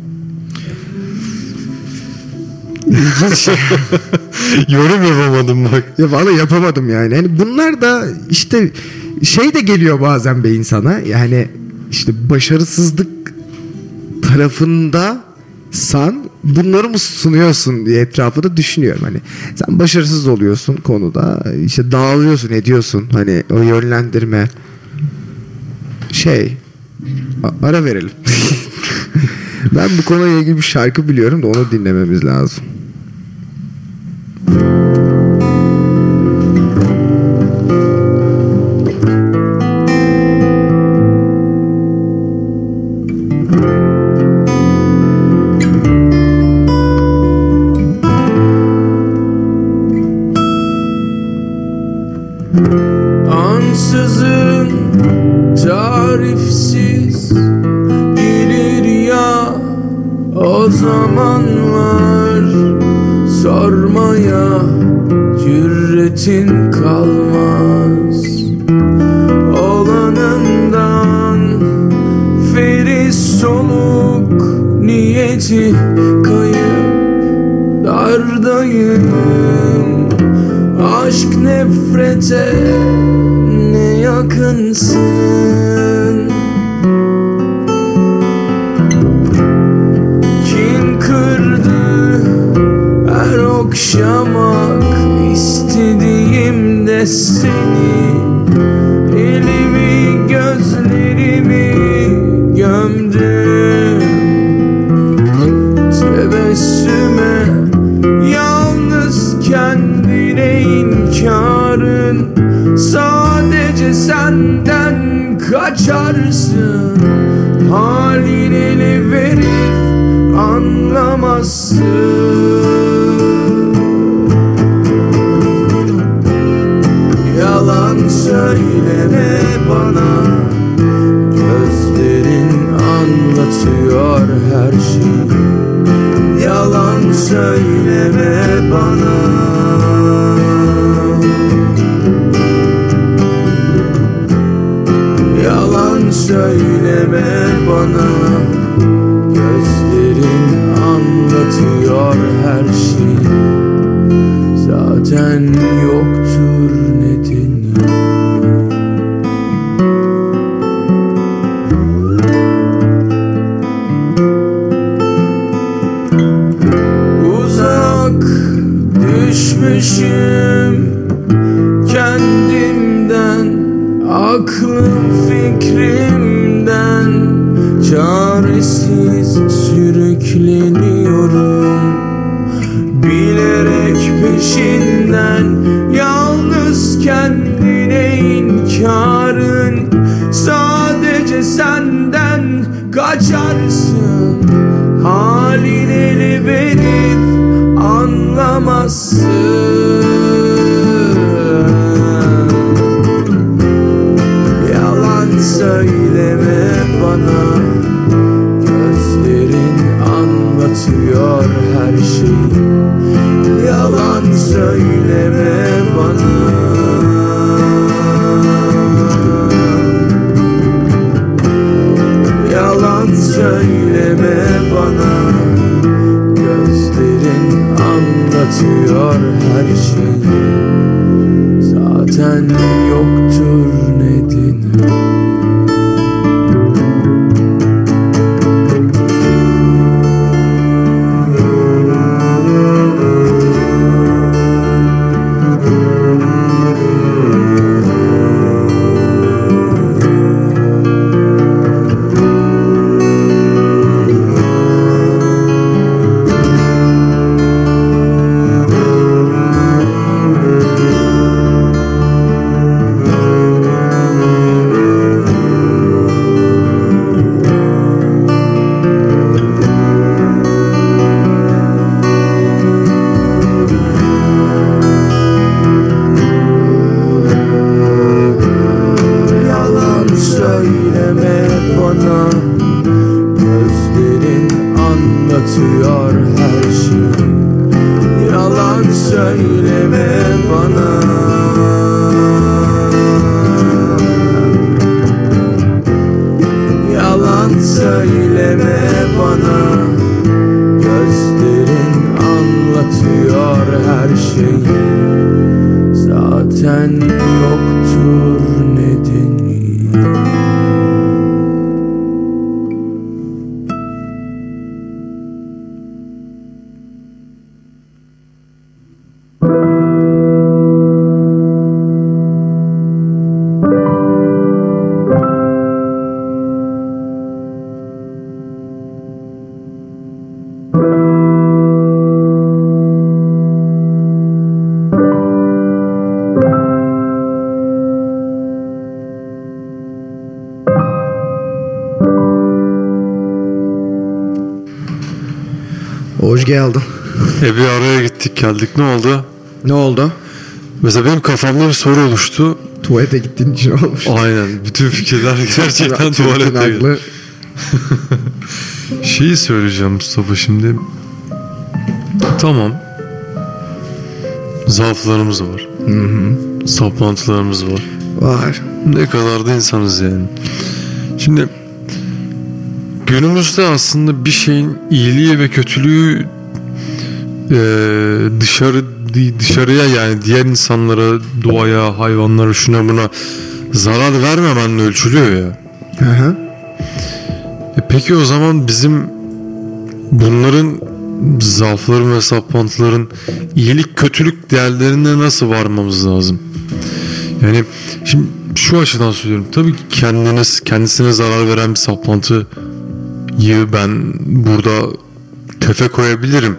İlginç. Yorum yapamadım bak. ya vallahi yapamadım yani. Hani bunlar da işte şey de geliyor bazen be insana. Yani işte başarısızlık tarafında san bunları mı sunuyorsun diye etrafında düşünüyorum hani sen başarısız oluyorsun konuda işte dağılıyorsun ediyorsun hani o yönlendirme şey ara verelim. Ben bu konuyla ilgili bir şarkı biliyorum da onu dinlememiz lazım niyeti kayıp dardayım Aşk nefrete ne yakınsın? Kin kırdı her okşamak istediğimde seni? Elimi gözlerimi gömdüm kaçarsın Halin eli verir anlamazsın. Yalan söyleme bana. Gözlerin anlatıyor her şeyi. Yalan söyleme bana söyleme bana. Gözlerin anlatıyor her şeyi. Zaten yoktur gittik geldik ne oldu? Ne oldu? Mesela benim kafamda bir soru oluştu. Tuvalete gittiğin için olmuş. Aynen bütün fikirler gerçekten tuvalete geldi. Şeyi söyleyeceğim Mustafa şimdi. Tamam. Zaaflarımız var. Saplantılarımız var. Var. Ne kadar da insanız yani. Şimdi günümüzde aslında bir şeyin iyiliği ve kötülüğü eee, dışarı dışarıya yani diğer insanlara, doğaya, hayvanlara, şuna buna zarar vermemenle ölçülüyor ya. Hı hı. E peki o zaman bizim bunların zaafların ve saplantıların iyilik kötülük değerlerine nasıl varmamız lazım? Yani şimdi şu açıdan söylüyorum. Tabii ki kendiniz kendisine zarar veren bir saplantıyı ben burada tefe koyabilirim.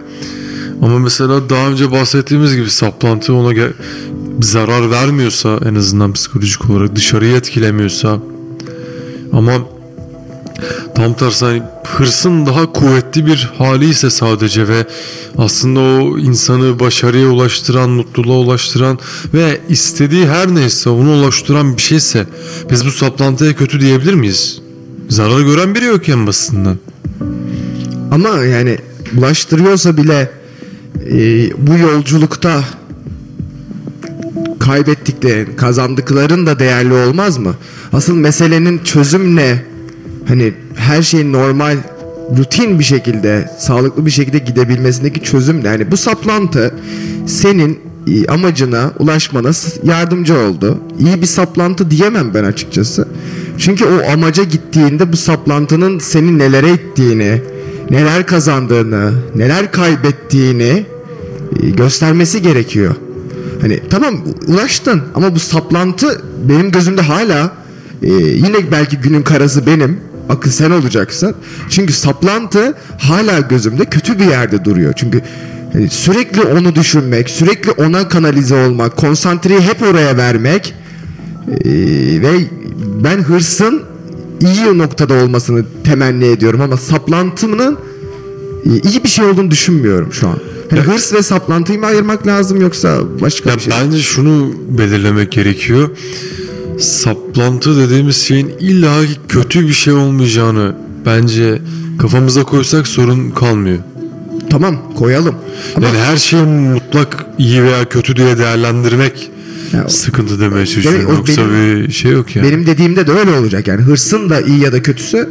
Ama mesela daha önce bahsettiğimiz gibi saplantı ona zarar vermiyorsa en azından psikolojik olarak dışarıyı etkilemiyorsa ama tam tersi hani hırsın daha kuvvetli bir hali ise sadece ve aslında o insanı başarıya ulaştıran, mutluluğa ulaştıran ve istediği her neyse onu ulaştıran bir şeyse biz bu saplantıya kötü diyebilir miyiz? Zarar gören biri yok en basitinden. Ama yani bulaştırıyorsa bile e, bu yolculukta kaybettiklerin, kazandıkların da değerli olmaz mı? Asıl meselenin çözüm ne? Hani her şeyin normal, rutin bir şekilde, sağlıklı bir şekilde gidebilmesindeki çözüm ne? Yani bu saplantı senin e, amacına ulaşmana yardımcı oldu. İyi bir saplantı diyemem ben açıkçası. Çünkü o amaca gittiğinde bu saplantının seni nelere ittiğini, neler kazandığını, neler kaybettiğini e, göstermesi gerekiyor. Hani tamam ulaştın ama bu saplantı benim gözümde hala e, yine belki günün karası benim akıl sen olacaksın. Çünkü saplantı hala gözümde kötü bir yerde duruyor. Çünkü hani sürekli onu düşünmek, sürekli ona kanalize olmak, konsantreyi hep oraya vermek e, ve ben hırsın iyi noktada olmasını temenni ediyorum ama saplantının e, iyi bir şey olduğunu düşünmüyorum şu an. Hani hırs ve saplantıyı mı ayırmak lazım yoksa başka Ya bir şey? bence şunu belirlemek gerekiyor. Saplantı dediğimiz şeyin illa kötü bir şey olmayacağını bence kafamıza koysak sorun kalmıyor. Tamam koyalım. Ama Yani her şeyi mutlak iyi veya kötü diye değerlendirmek Ya, sıkıntı demeye çalışıyorum. O Yoksa benim- bir şey yok yani. benim dediğimde de öyle olacak yani hırsın da iyi ya da kötüsü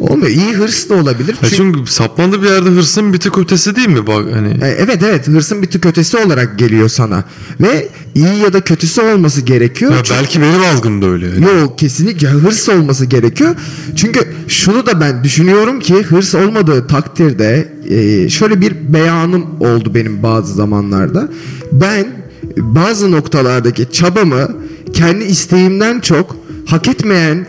olmuyor. İyi hırs da olabilir. Ya Çünkü, çünkü saplandı bir yerde hırsın bir tık ötesi değil mi? Bak hani E, evet evet hırsın bir tık ötesi olarak geliyor sana ve iyi ya da kötüsü olması gerekiyor. ya Çünkü- belki benim algım da öyle. Yani. Yok kesinlikle hırs olması gerekiyor. Çünkü şunu da ben düşünüyorum ki hırs olmadığı takdirde e, şöyle bir beyanım oldu benim bazı zamanlarda. Ben bazı noktalardaki çabamı kendi isteğimden çok hak etmeyen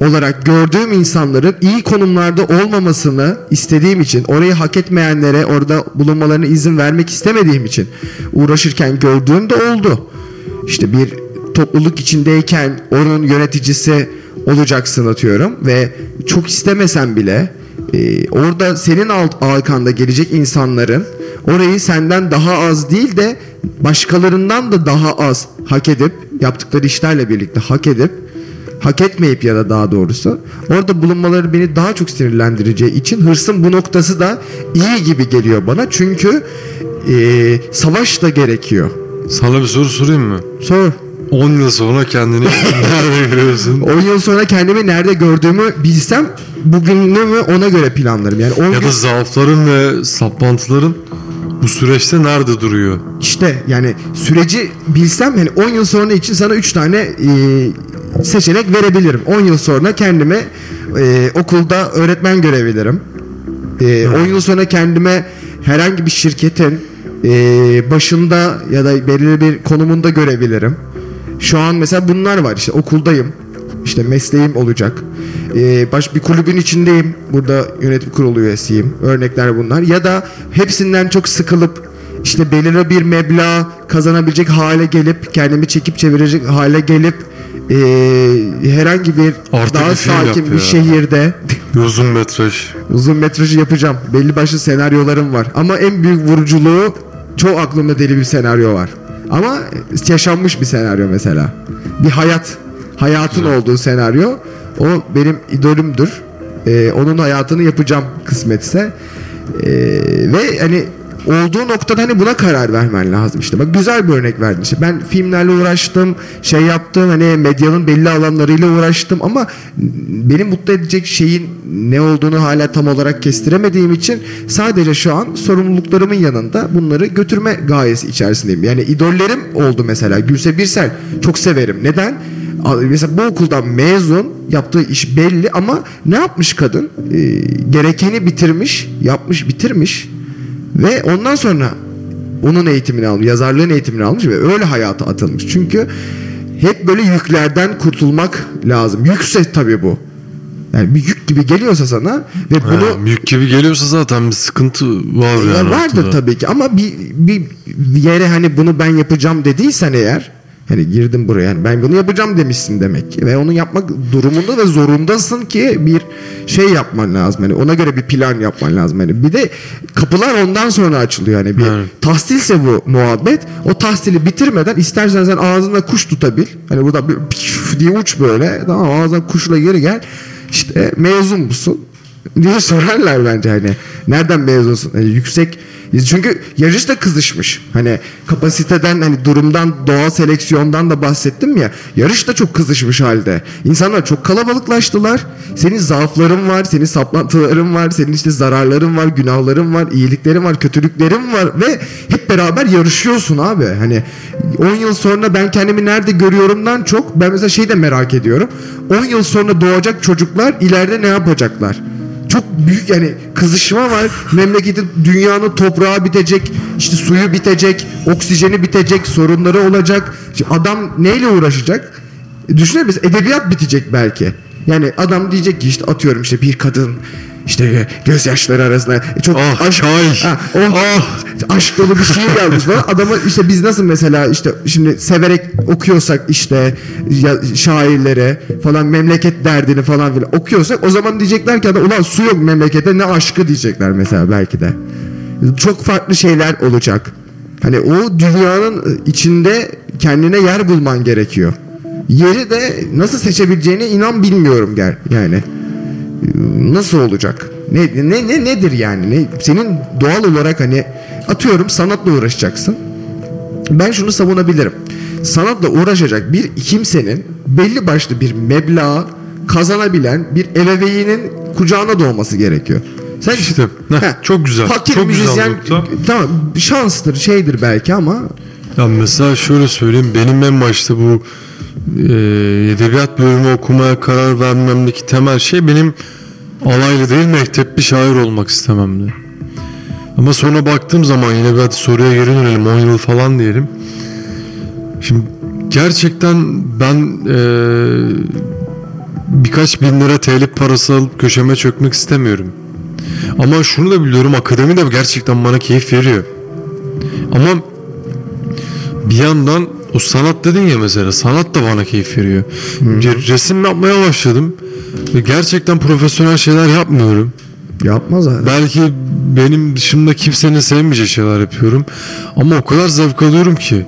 olarak gördüğüm insanların iyi konumlarda olmamasını istediğim için orayı hak etmeyenlere orada bulunmalarına izin vermek istemediğim için uğraşırken gördüğüm de oldu. İşte bir topluluk içindeyken onun yöneticisi olacaksın atıyorum ve çok istemesen bile e, orada senin alt arkanda gelecek insanların orayı senden daha az değil de başkalarından da daha az hak edip yaptıkları işlerle birlikte hak edip hak etmeyip ya da daha doğrusu orada bulunmaları beni daha çok sinirlendireceği için hırsın bu noktası da iyi gibi geliyor bana çünkü e, savaş da gerekiyor. Sana bir soru sorayım mı? Sor. 10 yıl sonra kendini nerede görüyorsun? 10 yıl sonra kendimi nerede gördüğümü bilsem bugünümü ona göre planlarım. Yani 10 Ya gün da zaafların ve saplantıların bu süreçte nerede duruyor? işte yani süreci bilsem hani 10 yıl sonra için sana 3 tane e, seçenek verebilirim. 10 yıl sonra kendime e, okulda öğretmen görebilirim. E, 10 yıl sonra kendime herhangi bir şirketin e, başında ya da belirli bir konumunda görebilirim. Şu an mesela bunlar var işte okuldayım. İşte mesleğim olacak. Ee, baş bir kulübün içindeyim. Burada yönetim kurulu üyesiyim. Örnekler bunlar. Ya da hepsinden çok sıkılıp işte belirli bir meblağ kazanabilecek hale gelip kendimi çekip çevirecek hale gelip ee, herhangi bir Artık daha bir sakin bir ya. şehirde Bir uzun metraj. Uzun metrajı yapacağım. Belli başlı senaryolarım var. Ama en büyük vuruculuğu çok aklımda deli bir senaryo var. Ama yaşanmış bir senaryo mesela. Bir hayat. Hayatın olduğu senaryo. O benim idolümdür. Ee, onun hayatını yapacağım kısmetse. Ee, ve hani olduğu noktada hani buna karar vermen lazım işte. Bak güzel bir örnek verdin işte. Ben filmlerle uğraştım, şey yaptım hani medyanın belli alanlarıyla uğraştım ama beni mutlu edecek şeyin ne olduğunu hala tam olarak kestiremediğim için sadece şu an sorumluluklarımın yanında bunları götürme gayesi içerisindeyim. Yani idollerim oldu mesela. Gülse Birsel çok severim. Neden? Mesela bu okuldan mezun yaptığı iş belli ama ne yapmış kadın? Ee, gerekeni bitirmiş, yapmış, bitirmiş ve ondan sonra onun eğitimini almış, yazarlığın eğitimini almış ve öyle hayata atılmış. Çünkü hep böyle yüklerden kurtulmak lazım. Yükse tabii bu. Yani bir yük gibi geliyorsa sana ve bunu Ha, yük gibi geliyorsa zaten bir sıkıntı var ya yani. vardır ortada. tabii ki ama bir bir yere hani bunu ben yapacağım dediysen eğer hani girdim buraya yani ben bunu yapacağım demişsin demek ki. Ve onu yapmak durumunda ve zorundasın ki bir şey yapman lazım. Hani ona göre bir plan yapman lazım. Hani bir de kapılar ondan sonra açılıyor. Hani bir Evet. tahsilse bu muhabbet o tahsili bitirmeden istersen sen ağzında kuş tutabil. Hani burada bir diye uç böyle. Tamam ağzından kuşla geri gel. İşte mezun musun diye sorarlar bence. Hani nereden mezunsun? Hani yüksek çünkü yarış da kızışmış. Hani kapasiteden hani durumdan doğal seleksiyondan da bahsettim ya. Yarış da çok kızışmış halde. İnsanlar çok kalabalıklaştılar. Senin zaafların var senin saplantıların var senin işte zararların var günahların var iyiliklerin var kötülüklerin var ve hep beraber yarışıyorsun abi. Hani 10 yıl sonra ben kendimi nerede görüyorumdan çok ben mesela şey de merak ediyorum. 10 yıl sonra doğacak çocuklar ileride ne yapacaklar çok büyük yani kızışma var. Memleketin dünyanın toprağı bitecek, işte suyu bitecek, oksijeni bitecek, sorunları olacak. Şimdi adam neyle uğraşacak? E, mesela edebiyat bitecek belki. Yani adam diyecek ki işte atıyorum işte bir kadın işte gözyaşları arasında e, çok Ah, aşk, çay. Ha, oh, aşk dolu bir şiir yazmış falan. Adama işte biz nasıl mesela işte şimdi severek okuyorsak işte ya, şairlere falan memleket derdini falan filan okuyorsak o zaman diyecekler ki ulan su yok memlekete ne aşkı diyecekler mesela belki de. Çok farklı şeyler olacak. Hani o dünyanın içinde kendine yer bulman gerekiyor. Yeri de nasıl seçebileceğini inan bilmiyorum yani nasıl olacak? Ne ne ne nedir yani? Ne senin doğal olarak hani atıyorum sanatla uğraşacaksın. Ben şunu savunabilirim. Sanatla uğraşacak bir kimsenin belli başlı bir meblağı kazanabilen bir ebeveynin kucağına doğması gerekiyor. Sen İşte, heh, çok güzel, Fakir çok güzel müzisyen nokta. tamam şanstır şeydir belki ama Ya mesela şöyle söyleyeyim benim en başta bu e, edebiyat bölümü okumaya karar vermemdeki temel şey benim alaylı değil mektepli şair olmak istememdi. Ama sonra baktığım zaman yine bir soruya geri dönelim 10 yıl falan diyelim. Şimdi gerçekten ben e, birkaç bin lira telif parası alıp köşeme çökmek istemiyorum. Ama şunu da biliyorum akademi de gerçekten bana keyif veriyor. Ama bir yandan o sanat dedin ya mesela sanat da bana keyif veriyor. Bir resim yapmaya başladım. Gerçekten profesyonel şeyler yapmıyorum. yapmaz abi. Belki benim dışımda kimsenin sevmeyeceği şeyler yapıyorum. Ama o kadar zevk alıyorum ki.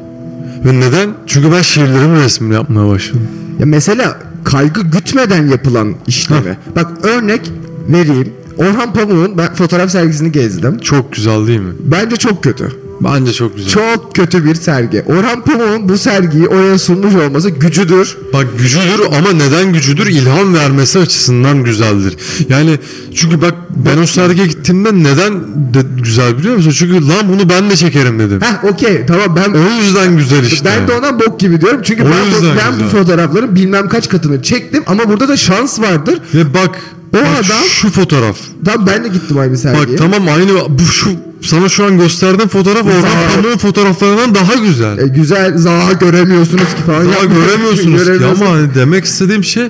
Ve neden? Çünkü ben şiirlerimin resmini yapmaya başladım. Ya mesela kaygı gütmeden yapılan işlemi. Bak örnek vereyim. Orhan Pamuk'un ben fotoğraf sergisini gezdim. Çok güzel değil mi? Bence çok kötü. Bence çok güzel. Çok kötü bir sergi. Orhan Pamuk'un bu sergiyi oraya sunmuş olması gücüdür. Bak gücüdür ama neden gücüdür? İlham vermesi açısından güzeldir. Yani çünkü bak ben o sergiye gittiğimde neden de güzel biliyor musun? Çünkü lan bunu ben de çekerim dedim. Heh okey tamam ben O yüzden güzel işte. ben de ona bok gibi diyorum. Çünkü O ben, bu, ben bu fotoğrafların bilmem kaç katını çektim ama burada da şans vardır. Ve bak, O bak adam- şu fotoğraf. Tamam ben de gittim aynı Bak sergiye. tamam aynı bu şu sana şu an gösterdiğim fotoğraf Orhan Pamuk'un fotoğraflarından daha güzel. E, güzel zaha göremiyorsunuz ki falan. Daha göremiyorsunuz ki ama hani demek istediğim şey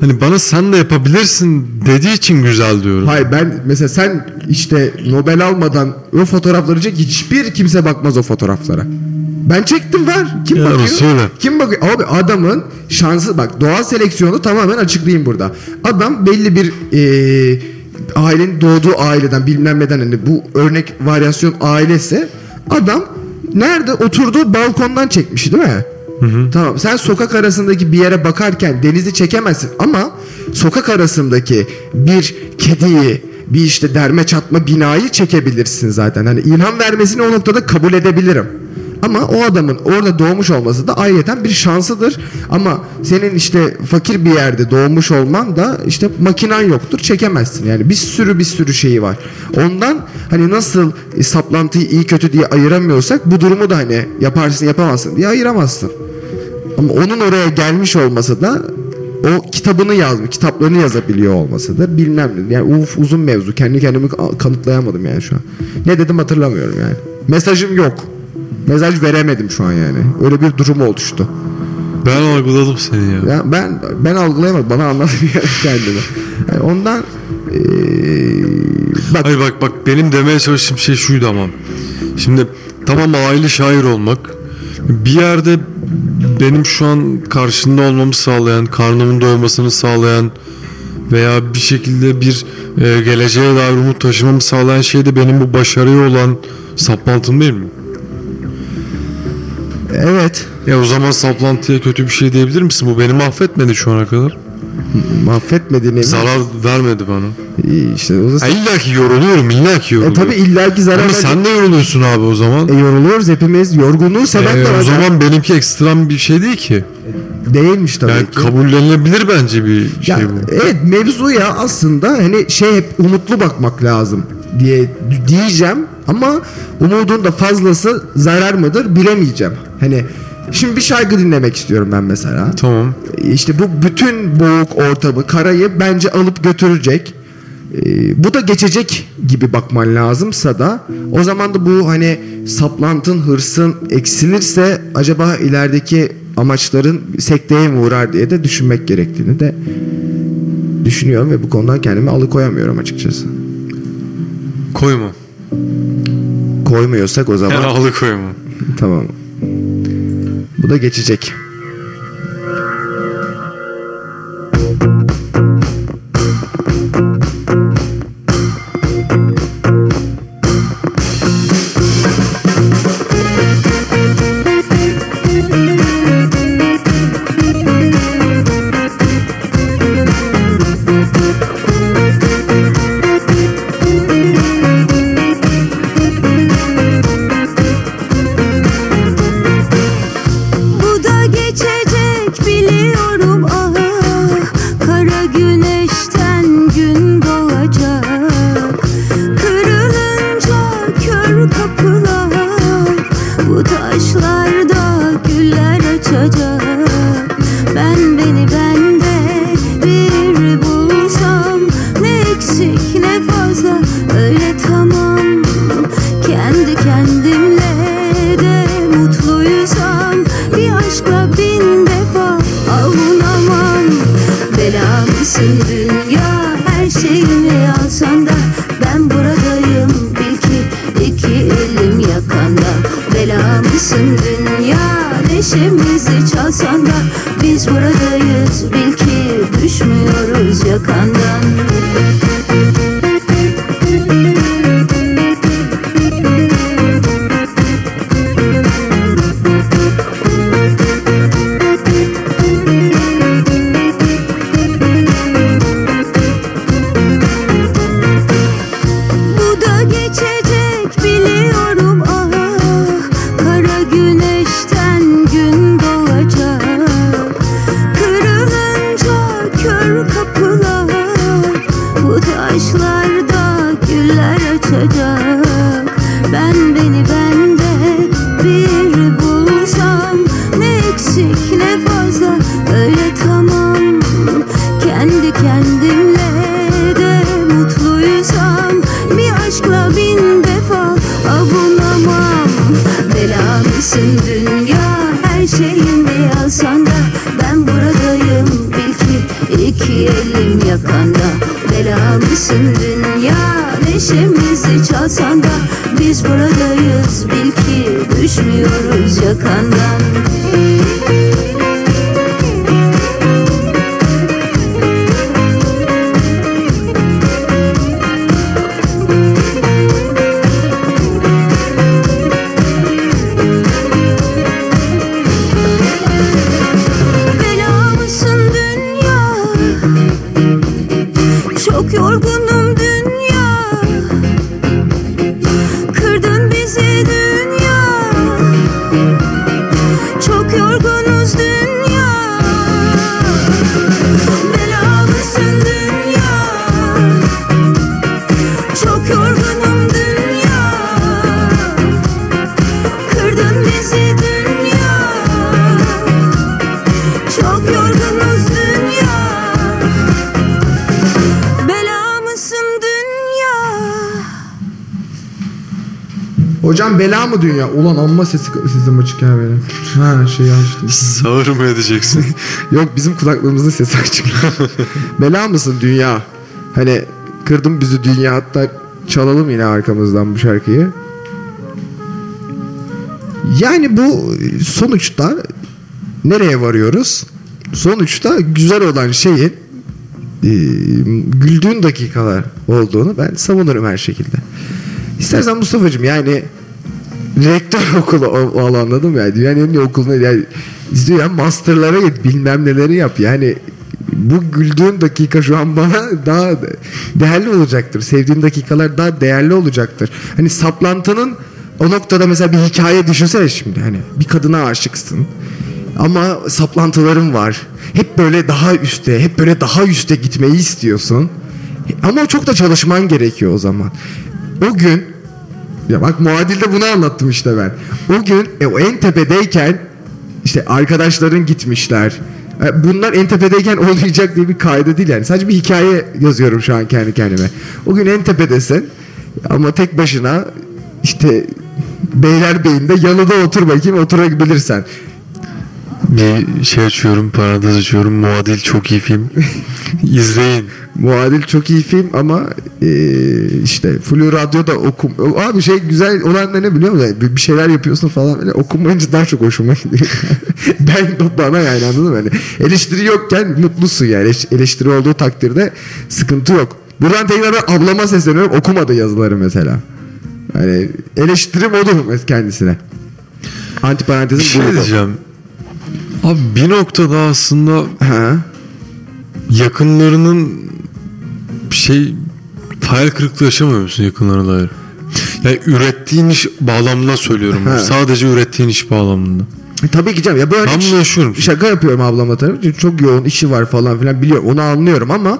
hani bana sen de yapabilirsin dediği için güzel diyorum. Hayır ben mesela sen işte Nobel almadan o fotoğrafları çek hiçbir kimse bakmaz o fotoğraflara. Ben çektim var. Kim Ya bakıyor? söyle. Kim bakıyor? Abi adamın şansı bak doğal seleksiyonu tamamen açıklayayım burada. Adam belli bir e, ailenin doğduğu aileden bilmem neden hani bu örnek varyasyon ailesi adam nerede oturduğu balkondan çekmiş değil mi? Tamam sen sokak arasındaki bir yere bakarken denizi çekemezsin ama sokak arasındaki bir kediyi bir işte derme çatma binayı çekebilirsin zaten. Hani ilham vermesini o noktada kabul edebilirim. Ama o adamın orada doğmuş olması da ayrıca bir şansıdır. Ama senin işte fakir bir yerde doğmuş olman da işte makinan yoktur çekemezsin. Yani bir sürü bir sürü şeyi var. Ondan hani nasıl e, saplantıyı iyi kötü diye ayıramıyorsak bu durumu da hani yaparsın yapamazsın diye ayıramazsın. Ama onun oraya gelmiş olması da o kitabını yazmış, kitaplarını yazabiliyor olması da bilmem ne. Yani uf, uzun mevzu. Kendi kendimi kanıtlayamadım yani şu an. Ne dedim hatırlamıyorum yani. Mesajım yok. Mesaj veremedim şu an yani. Öyle bir durum oluştu. Ben algıladım seni ya. Ya ben ben algılayamadım. Bana anlat kendini. Yani ondan eee, bak Hayır bak bak benim demeye çalıştığım şey şuydu ama. Şimdi tamam aile şair olmak bir yerde benim şu an karşında olmamı sağlayan, karnımın doymasını sağlayan veya bir şekilde bir e, geleceğe dair umut taşımamı sağlayan şey de benim bu başarıya olan saplantım değil mi? Evet Ya o zaman saplantıya kötü bir şey diyebilir misin? Bu beni mahvetmedi şu ana kadar. mahvetmediğini Zarar vermedi bana. İyi işte o da illa ki yoruluyorum, illa ki e, yoruluyorum. tabii illaki zarar Ama sen de yoruluyorsun abi o zaman. E, yoruluyoruz hepimiz. Yorgunluğu de var. o zaman benimki ekstrem bir şey değil ki. Değilmiş tabii Yani ki. kabullenilebilir bence bir şey Ya, bu. evet mevzuya aslında hani şey hep umutlu bakmak lazım diye diyeceğim ama umudun da fazlası zarar mıdır bilemeyeceğim. Hani şimdi bir şarkı dinlemek istiyorum ben mesela. Tamam. İşte bu bütün boğuk ortamı, karayı bence alıp götürecek. Ee, bu da geçecek gibi bakman lazımsa da o zaman da bu hani saplantın, hırsın eksilirse acaba ilerideki amaçların sekteye mi uğrar diye de düşünmek gerektiğini de düşünüyorum ve bu konudan kendimi alıkoyamıyorum açıkçası. Koyma. Koymuyorsak o zaman Yani alıkoyma. tamam. Bu da geçecek. Mı dünya? Ulan amma sesi sesim açık ya benim. Ha şey açtım. Sağır mı edeceksin? Yok bizim kulaklığımızın sesi açık. bela mısın dünya? Hani kırdın bizi dünya hatta çalalım yine arkamızdan bu şarkıyı. Yani bu sonuçta nereye varıyoruz? Sonuçta güzel olan şeyin e, güldüğün dakikalar olduğunu ben savunurum her şekilde. İstersen Mustafa'cığım yani rektör okulu o, anladım yani dünyanın en iyi okuluna yani izliyor ya masterlara git bilmem neleri yap yani bu güldüğün dakika şu an bana daha değerli olacaktır. Sevdiğin dakikalar daha değerli olacaktır. Hani saplantının o noktada mesela bir hikaye düşünsene şimdi hani bir kadına aşıksın ama saplantıların var. Hep böyle daha üste, hep böyle daha üste gitmeyi istiyorsun. Ama çok da çalışman gerekiyor o zaman. O gün ya bak muadilde bunu anlattım işte ben. O gün e, o en tepedeyken işte arkadaşların gitmişler. E, Bunlar en tepedeyken olmayacak diye bir kaydı değil yani. Sadece bir hikaye yazıyorum şu an kendi kendime. O gün en tepedesin ama tek başına işte Beylerbeyi'nde yanında otur bakayım oturabilirsen. Bir şey açıyorum, parantez açıyorum. Muadil çok iyi film. İzleyin. Muadil çok iyi film ama e, işte Flu Radyo'da okum... Abi şey güzel olan ne biliyor musun? Bir bir şeyler yapıyorsun falan böyle okumayınca daha çok hoşuma gidiyor. ben bana yani anladın mı? Hani eleştiri yokken mutlusun yani. Eleş- Eleştiri olduğu takdirde sıkıntı yok. Buradan tekrar ablama sesleniyorum. Okumadı yazıları mesela. Yani eleştirim odur kendisine. Antiparantezin Bir şey bunu- diyeceğim. Abi bir noktada aslında Ha. yakınlarının şey hayal kırıklığı yaşamıyor musun yakınlarına dair? Yani ürettiğin iş bağlamında söylüyorum. Ha. Sadece ürettiğin iş bağlamında. E, tabii ki canım. Ya böyle Ben bunu yaşıyorum. Şaka yapıyorum ablama tabii. Çünkü çok yoğun işi var falan filan biliyorum. Onu anlıyorum ama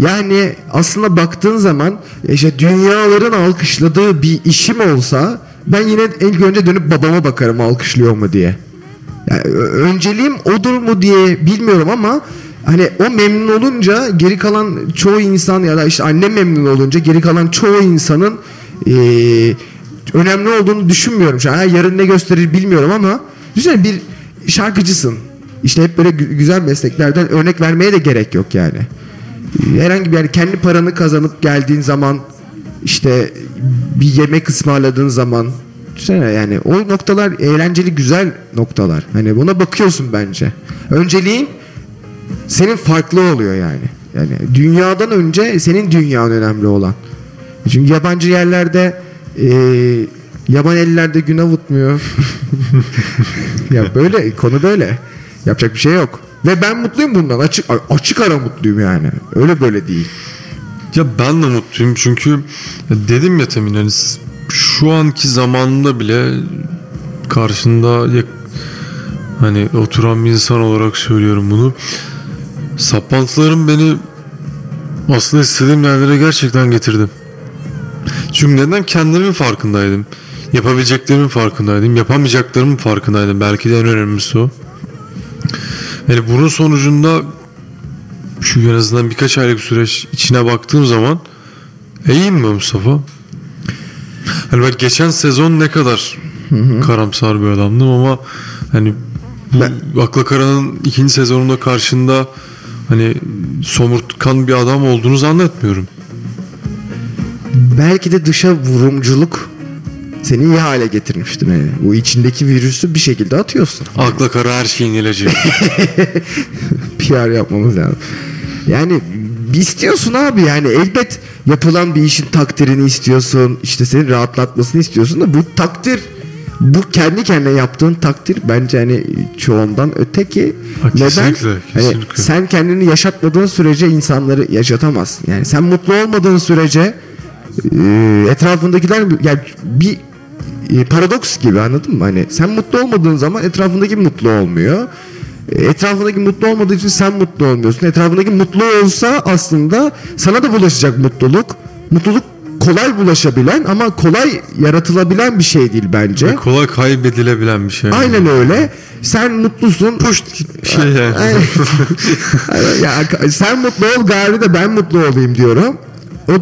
yani aslında baktığın zaman e, işte dünyaların alkışladığı bir işim olsa ben yine ilk önce dönüp babama bakarım alkışlıyor mu diye. Yani önceliğim odur mu diye bilmiyorum ama hani o memnun olunca geri kalan çoğu insan ya da işte annem memnun olunca geri kalan çoğu insanın eee, önemli olduğunu düşünmüyorum şu an. Yarın ne gösterir bilmiyorum ama düşünsene bir şarkıcısın. İşte hep böyle gü- güzel mesleklerden örnek vermeye de gerek yok yani. Herhangi bir yani kendi paranı kazanıp geldiğin zaman işte bir yemek ısmarladığın zaman düşünsene yani o noktalar eğlenceli güzel noktalar. Hani buna bakıyorsun bence. Önceliğin senin farklı oluyor yani. Yani dünyadan önce senin dünyan önemli olan. Çünkü yabancı yerlerde e, yaban ellerde gün avutmuyor. ya böyle konu böyle. Yapacak bir şey yok. Ve ben mutluyum bundan. Açık açık ara mutluyum yani. Öyle böyle değil. Ya ben de mutluyum çünkü dedim ya temin hani şu anki zamanda bile karşında ya- hani oturan bir insan olarak söylüyorum bunu. Saplantılarım beni aslında istediğim yerlere gerçekten getirdi. Çünkü neden kendimin farkındaydım. Yapabileceklerimin farkındaydım. Yapamayacaklarımın farkındaydım. Belki de en önemlisi o. Yani bunun sonucunda şu en azından birkaç aylık süreç içine baktığım zaman iyiyim mi Mustafa? Hani ben geçen sezon ne kadar karamsar bir adamdım ama hani bu Akla Kara'nın ikinci sezonunda karşında hani somurtkan bir adam olduğunu zannetmiyorum. Belki de dışa vurumculuk seni iyi hale getirmiştir. Yani. Bu içindeki virüsü bir şekilde atıyorsun. Akla kara her şeyin ilacı. PR yapmamız lazım. Yani istiyorsun abi yani elbet yapılan bir işin takdirini istiyorsun. işte seni rahatlatmasını istiyorsun da bu takdir bu kendi kendine yaptığın takdir bence hani çoğundan öte ki Ha, neden? kesinlikle, Hani kesinlikle. sen kendini yaşatmadığın sürece insanları yaşatamazsın. Yani sen mutlu olmadığın sürece etrafındakiler yani bir e, paradoks gibi anladın mı? Hani sen mutlu olmadığın zaman etrafındaki mutlu olmuyor. Etrafındaki mutlu olmadığı için sen mutlu olmuyorsun. Etrafındaki mutlu olsa aslında sana da bulaşacak mutluluk. Mutluluk kolay bulaşabilen ama kolay yaratılabilen bir şey değil bence. Ve kolay kaybedilebilen bir şey. Aynen öyle. Sen mutlusun. Puşt bir şey yani. Ya, sen mutlu ol gari de ben mutlu olayım diyorum. O,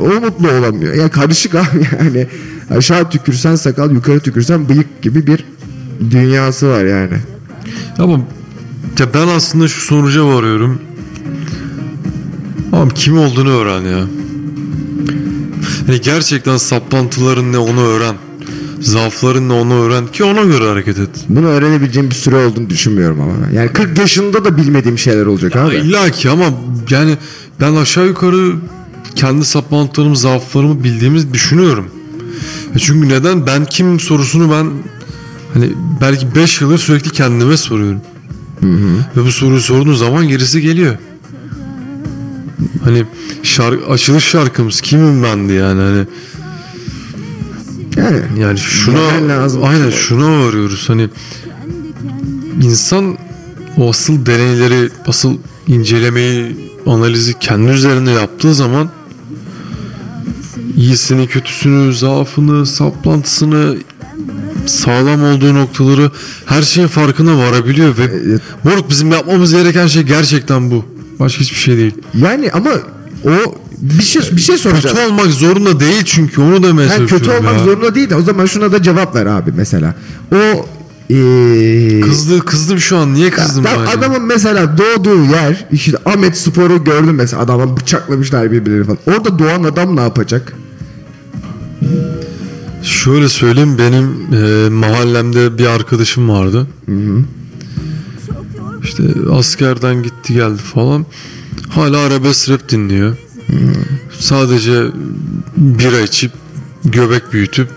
o mutlu olamıyor. Ya karışık abi yani. Aşağı tükürsen sakal yukarı tükürsen bıyık gibi bir dünyası var yani. Ama ya ben aslında şu sonuca varıyorum. Ama kim olduğunu öğren ya. Hani gerçekten saplantıların ne onu öğren. Zaafların ne onu öğren ki ona göre hareket et. Bunu öğrenebileceğim bir süre olduğunu düşünmüyorum ama. Yani 40 yaşında da bilmediğim şeyler olacak abi. İlla ki ama yani ben aşağı yukarı kendi saplantılarımı, zaaflarımı bildiğimizi düşünüyorum. E Çünkü neden ben kim sorusunu ben hani belki 5 yıldır sürekli kendime soruyorum. Ve bu soruyu sorduğun zaman gerisi geliyor. Hani şarkı, açılış şarkımız kimim bendi yani hani Yani yani şuna lazım. aynen şuna varıyoruz hani insan o asıl deneyleri asıl incelemeyi analizi kendi üzerinde yaptığı zaman iyisini kötüsünü zaafını saplantısını sağlam olduğu noktaları her şeyin farkına varabiliyor ve Evet. moruk bizim yapmamız gereken şey gerçekten bu başka hiçbir şey değil yani ama o bir şey bir şey soracağım. kötü olmak zorunda değil çünkü onu demeye Yani kötü olmak ya. zorunda değil de o zaman şuna da cevap ver abi mesela. O eee Kızdı, kızdım şu an niye kızdım Ya ben? adamın mesela doğduğu yer işte Ahmet Spor'u gördüm mesela adama bıçaklamışlar birbirlerini falan. Orada doğan adam ne yapacak? Şöyle söyleyeyim benim e, mahallemde bir arkadaşım vardı. İşte askerden gitti geldi falan. Hala arabesk rap dinliyor. Sadece bira içip göbek büyütüp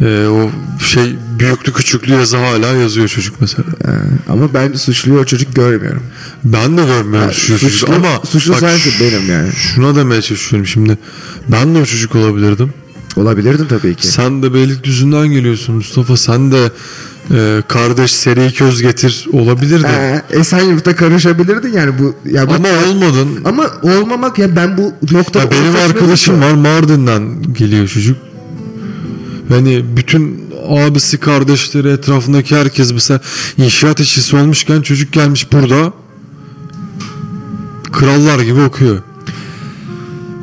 e, o şey büyüklü küçüklü yazı hala yazıyor çocuk mesela. Ee, ama ben suçluyu o çocuk görmüyorum. Ben de görmüyorum Ha, şu çocuk suçlu- ama suçlu bak sensin benim yani. Şuna demeye çalışıyorum şimdi. Ben de o çocuk olabilirdim. Olabilirdin tabii ki. Sen de Beylikdüzü'nden geliyorsun Mustafa. Sen de e, kardeş seri köz getir olabilirdin. Ee, Esenyurt'a karışabilirdin yani bu ya bu- Ama olmadın. ama olmamak ya ben bu noktada Ya benim arkadaşım mutlu. var Mardin'den geliyor çocuk. Yani bütün abisi kardeşleri etrafındaki herkes mesela inşaat işçisi olmuşken çocuk gelmiş burada krallar gibi okuyor.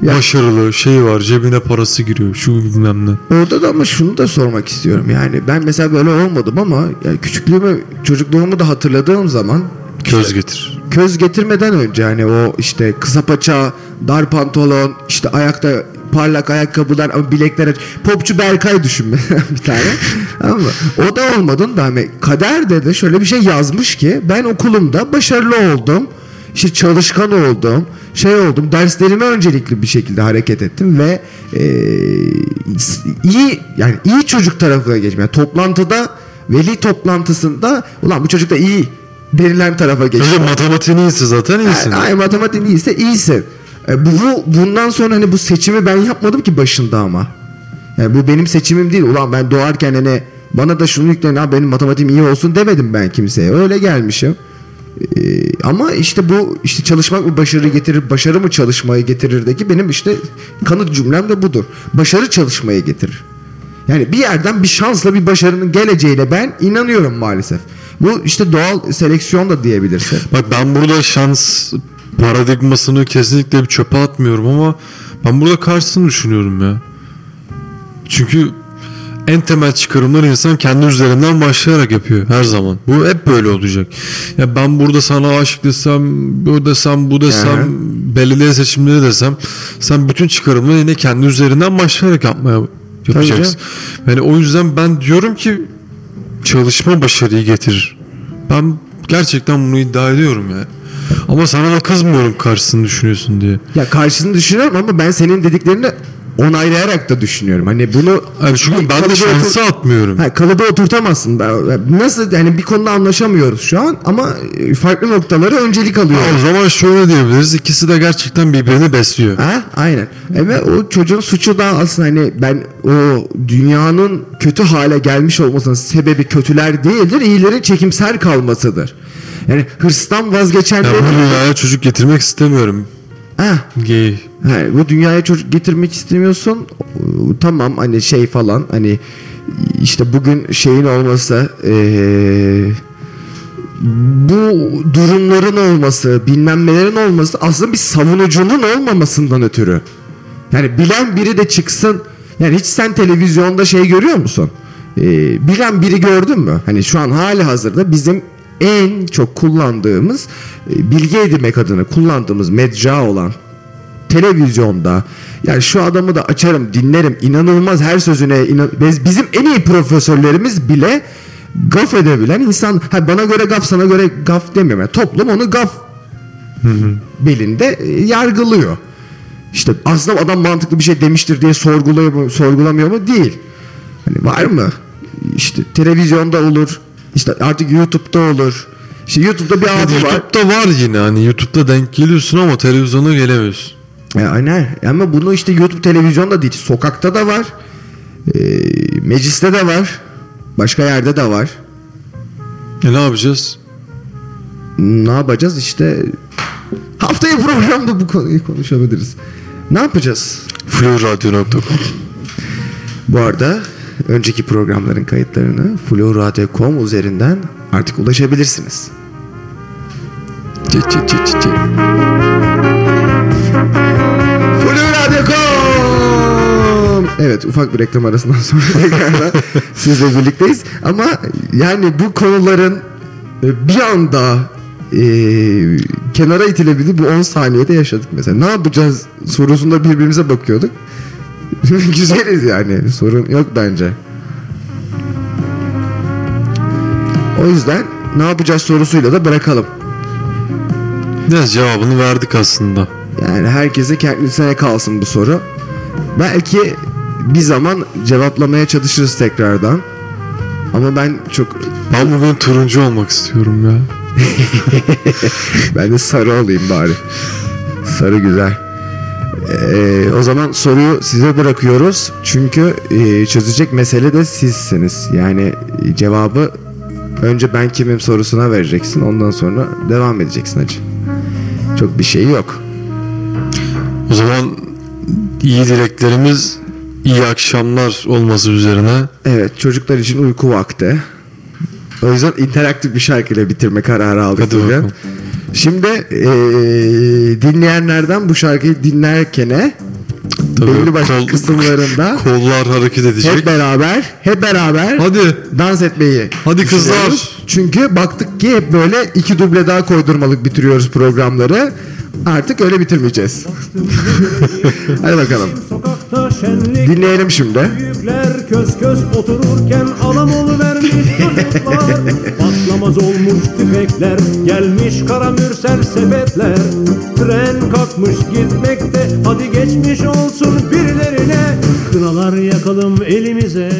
Ya- Başarılı şey var cebine parası giriyor şu bilmem ne. Orada da ama şunu da sormak istiyorum yani ben mesela böyle olmadım ama yani küçüklüğümü çocukluğumu da hatırladığım zaman Köz getir. köz getirmeden önce hani o işte kısa paça, dar pantolon, işte ayakta parlak ayakkabılar ama bilekler aç. Popçu Berkay düşün bir tane. Ama o da olmadın da hani kaderde de şöyle bir şey yazmış ki ben okulumda başarılı oldum. İşte çalışkan oldum. Şey oldum. Derslerime öncelikli bir şekilde hareket ettim ve eee, iyi yani iyi çocuk tarafına geçtim. Yani toplantıda veli toplantısında ulan bu çocuk da iyi denilen tarafa geçtim. Önce matematiğin iyisi zaten iyisin. Ay, matematiğin iyiyse iyisin. E, bu, bu bundan sonra hani bu seçimi ben yapmadım ki başında ama. Yani bu benim seçimim değil. Ulan ben doğarken hani bana da şunu yükleyin ha benim matematiğim iyi olsun demedim ben kimseye. Öyle gelmişim. E, ama işte bu işte çalışmak mı başarı getirir, başarı mı çalışmayı getirirdeki benim işte kanıt cümlem de budur. Başarı çalışmayı getirir. Yani bir yerden bir şansla bir başarının geleceğine ben inanıyorum maalesef. Bu işte doğal seleksiyon da diyebilirsin. Bak ben burada şans paradigmasını kesinlikle bir çöpe atmıyorum ama ben burada karşısını düşünüyorum ya. Çünkü en temel çıkarımları insan kendi üzerinden başlayarak yapıyor her zaman. Bu hep böyle olacak. Ya ben burada sana aşık desem, bu desem, bu desem, Aha. belediye seçimleri desem sen bütün çıkarımları yine kendi üzerinden başlayarak yapmaya yapacaksın. Yani o yüzden ben diyorum ki çalışma başarıyı getirir. Ben gerçekten bunu iddia ediyorum ya. Ama sana da kızmıyorum karşısını düşünüyorsun diye. Ya karşısını düşünüyorum ama ben senin dediklerini onaylayarak da düşünüyorum. Hani bunu Yani çünkü ben Kalıba de şansı otur- atmıyorum. Ha, kalıba oturtamazsın. Ben- Nasıl yani bir konuda anlaşamıyoruz şu an ama farklı noktaları öncelik alıyor. O zaman şöyle diyebiliriz. İkisi de gerçekten birbirini besliyor. Ha, aynen. E ve o çocuğun suçu da aslında hani ben o dünyanın kötü hale gelmiş olmasının sebebi kötüler değildir, iyilerin çekimser kalmasıdır. Yani hırstan Ben vazgeçenler... bu dünyaya çocuk getirmek istemiyorum. Ha, Gay. ha, bu dünyaya çocuk getirmek istemiyorsun. o- Tamam hani şey falan hani işte bugün şeyin olması eee, bu durumların olması bilmem nelerin olması aslında bir savunucunun olmamasından ötürü. Yani bilen biri de çıksın. Yani hiç sen televizyonda şey görüyor musun? Ee, bilen biri gördün mü? Hani şu an hali hazırda bizim en çok kullandığımız e, bilgi edinmek adına kullandığımız mecra olan televizyonda yani şu adamı da açarım dinlerim inanılmaz her sözüne inan- biz- bizim en iyi profesörlerimiz bile gaf edebilen insan ha bana göre gaf sana göre gaf demiyorum yani toplum onu gaf belinde e, yargılıyor. İşte aslında adam mantıklı bir şey demiştir diye sorguluyor mu, sorgulamıyor mu? Değil. Hani var mı? İşte televizyonda olur. İşte artık YouTube'da olur. İşte YouTube'da bir abi var. YouTube'da var yine hani YouTube'da denk geliyorsun ama televizyona gelemiyorsun. E, aynen. Ama bunu işte YouTube televizyonda değil. Sokakta da var. E, mecliste de var. Başka yerde de var. E ne yapacağız? Ne yapacağız işte haftaya programda bu konuyu konuşabiliriz. Ne yapacağız? Flowradio.com Bu arada önceki programların kayıtlarını flowradio.com üzerinden artık ulaşabilirsiniz. Çek çek. çek. flowradio.com Evet ufak bir reklam arasından sonra tekrardan sizle birlikteyiz. Ama yani bu konuların e, bir anda e, kenara itilebildi. Bu 10 saniyede yaşadık mesela. Ne yapacağız sorusunda birbirimize bakıyorduk. Güzeliz yani. Sorun yok bence. O yüzden ne yapacağız sorusuyla da bırakalım. Biraz cevabını verdik aslında. Yani herkese kendisine kalsın bu soru. Belki bir zaman cevaplamaya çalışırız tekrardan. Ama ben çok Ben bugün turuncu olmak istiyorum ya. ben de sarı olayım bari. Sarı güzel. Ee, o zaman soruyu size bırakıyoruz. Çünkü e, çözecek mesele de sizsiniz. Yani e, cevabı önce ben kimim sorusuna vereceksin. Ondan sonra devam edeceksin hacı. Çok bir şey yok. O zaman iyi dileklerimiz iyi akşamlar olması üzerine. Evet çocuklar için uyku vakti. O yüzden interaktif bir şarkıyla bitirme kararı aldık Hadi bugün. bakalım. Şimdi eee, dinleyenlerden bu şarkıyı dinlerken Tabii belli başlı kol- kısımlarında Kollar hareket edecek. hep beraber hep beraber Hadi. dans etmeyi Hadi kızlar. Çünkü baktık ki hep böyle iki duble daha koydurmalık bitiriyoruz programları. Artık öyle bitirmeyeceğiz. Hadi bakalım. Sokakta şenlik. Dinleyelim şimdi. Büyükler köz köz otururken alam vermiş çocuklar. Patlamaz olmuş tüfekler Gelmiş kara mürsel sepetler. Tren kalkmış gitmekte Hadi geçmiş olsun birilerine. Kınalar yakalım elimize.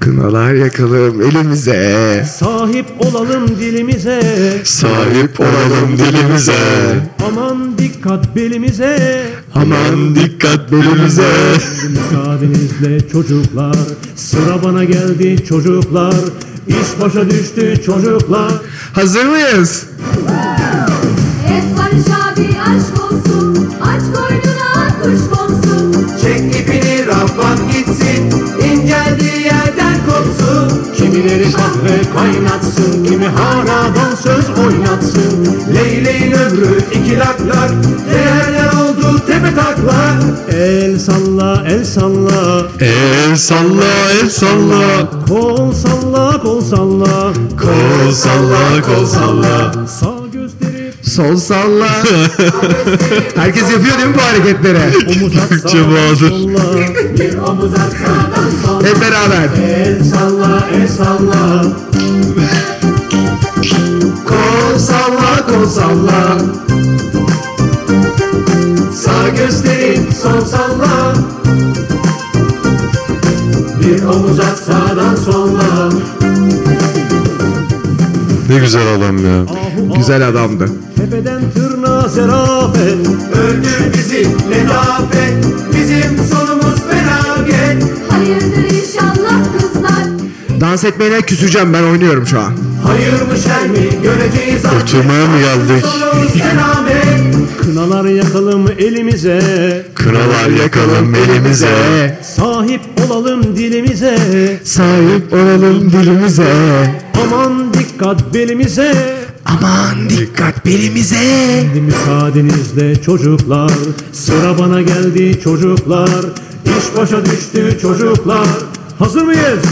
Kınalar yakalım elimize. Sahip olalım dilimize. Sahip olalım dilimize. Aman dikkat belimize Aman dikkat belimize. Müsaadenizle çocuklar Sıra bana geldi çocuklar İş başa düştü çocuklar Hazır mıyız? El salla el salla El salla el salla. Kol salla kol salla Kol salla kol salla. Sağ gösterip Sol salla. Herkes yapıyor değil mi bu hareketleri? omuz at Bahadır. solla Bir omuz at sağdan sola Hep beraber. El salla el salla güzel adam ya. Güzel adamdı. Tepeden tırnağa zerafet Öldür bizi letafet Bizim sonumuz felaket Hayırdır inşallah kızlar Dans etmeyene küseceğim ben oynuyorum şu an. Hayır mı şer mi göreceğiz artık Oturmaya mı geldik? Sonumuz selamet Kınalar yakalım elimize Kınalar yakalım elimize. Sahip olalım dilimize Sahip olalım dilimize. Aman dikkat belimize Aman dikkat belimize. Şimdi müsaadenizle çocuklar Sıra bana geldi çocuklar İş başa düştü çocuklar Hazır mıyız?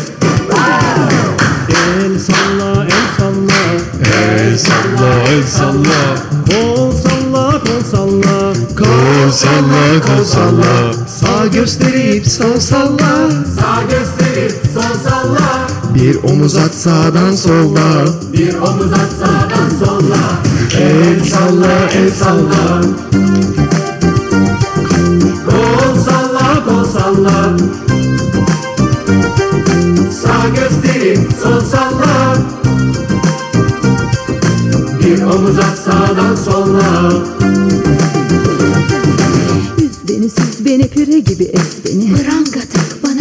El salla el salla El salla el salla. Kol salla kol salla Kol salla kol salla. Sağ gösterip sol salla. Sağ gösterip sol salla Bir omuz at sağdan solda. Bir omuz at sağdan solla El salla el salla. Kol salla kol salla. Sağ gösterip sol salla. Bir omuz at sağdan solla Üz beni süz beni püre gibi ez beni. Pranga tak bana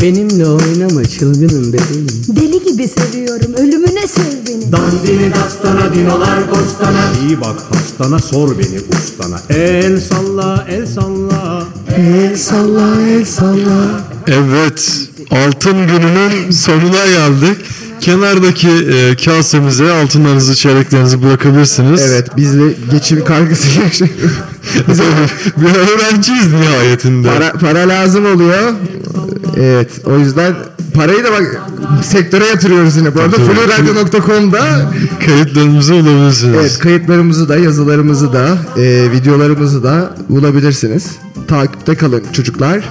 Benimle oynama çılgınım bebeğim Deli gibi seviyorum ölümüne sev beni Dandini dastana dinolar bostana İyi bak hastana sor beni ustana El salla el salla El salla el salla. Evet. Altın gününün sonuna geldik. Kenardaki e, kasemize altınlarınızı, çeyreklerinizi bırakabilirsiniz. Evet bizle geçim kaygısı yaşıyoruz. Bir öğrenciyiz nihayetinde. para, para lazım oluyor. Evet o yüzden parayı da bak sektöre yatırıyoruz yine. Bu arada fluradio.com'da Kayıtlarımızı bulabilirsiniz. evet, kayıtlarımızı da yazılarımızı da e, videolarımızı da bulabilirsiniz. Takipte kalın çocuklar.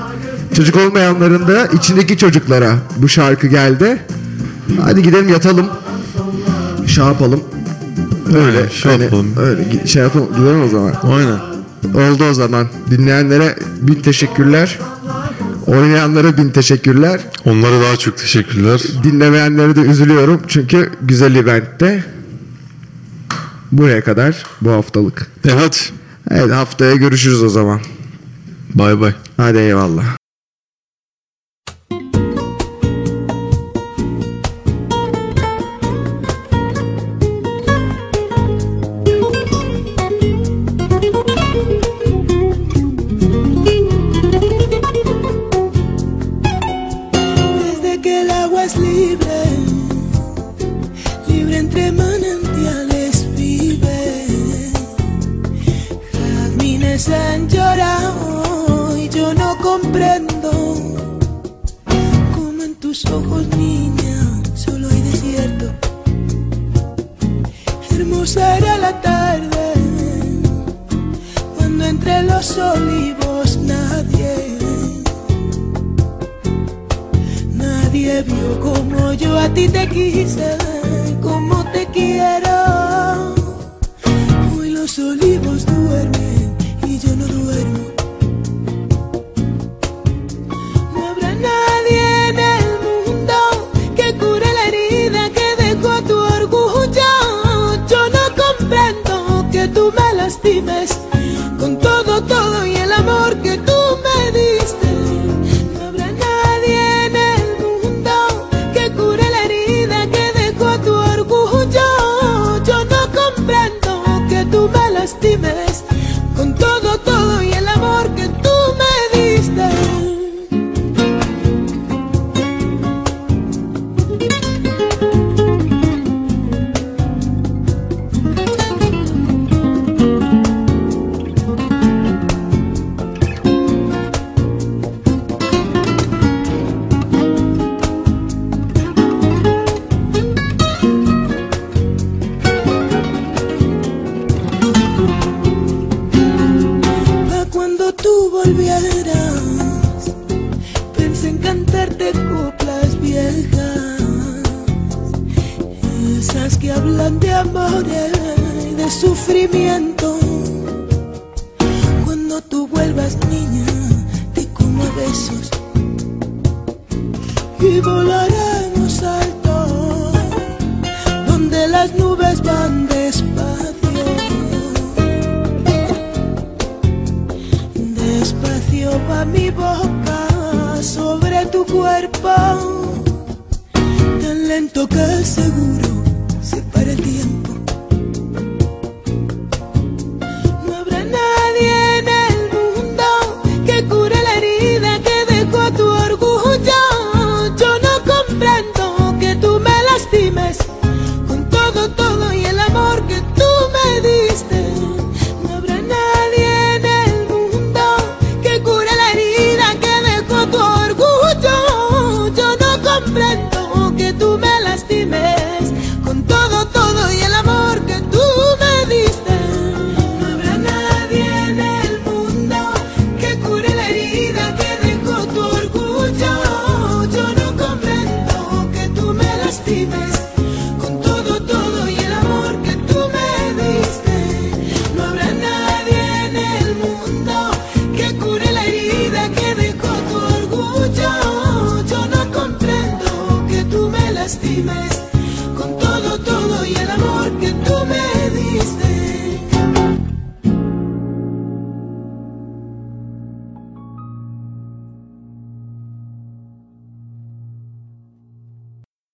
Çocuk olmayanların da içindeki çocuklara bu şarkı geldi. Hadi gidelim yatalım. Şey yapalım. Öyle şey Hani yapalım. Öyle şey yapalım. Gidelim o zaman. Aynen. Oldu o zaman. Dinleyenlere bin teşekkürler. Oynayanlara bin teşekkürler. Onlara daha çok teşekkürler. Dinlemeyenlere de üzülüyorum. Çünkü güzel eventte. Buraya kadar bu haftalık. Evet. Evet haftaya görüşürüz o zaman. Bay bay. Hadi eyvallah. La tarde cuando entre los olivos nadie Nadie vio como yo a ti te quise, como te quiero. Hoy los olivos duermen y yo no duermo.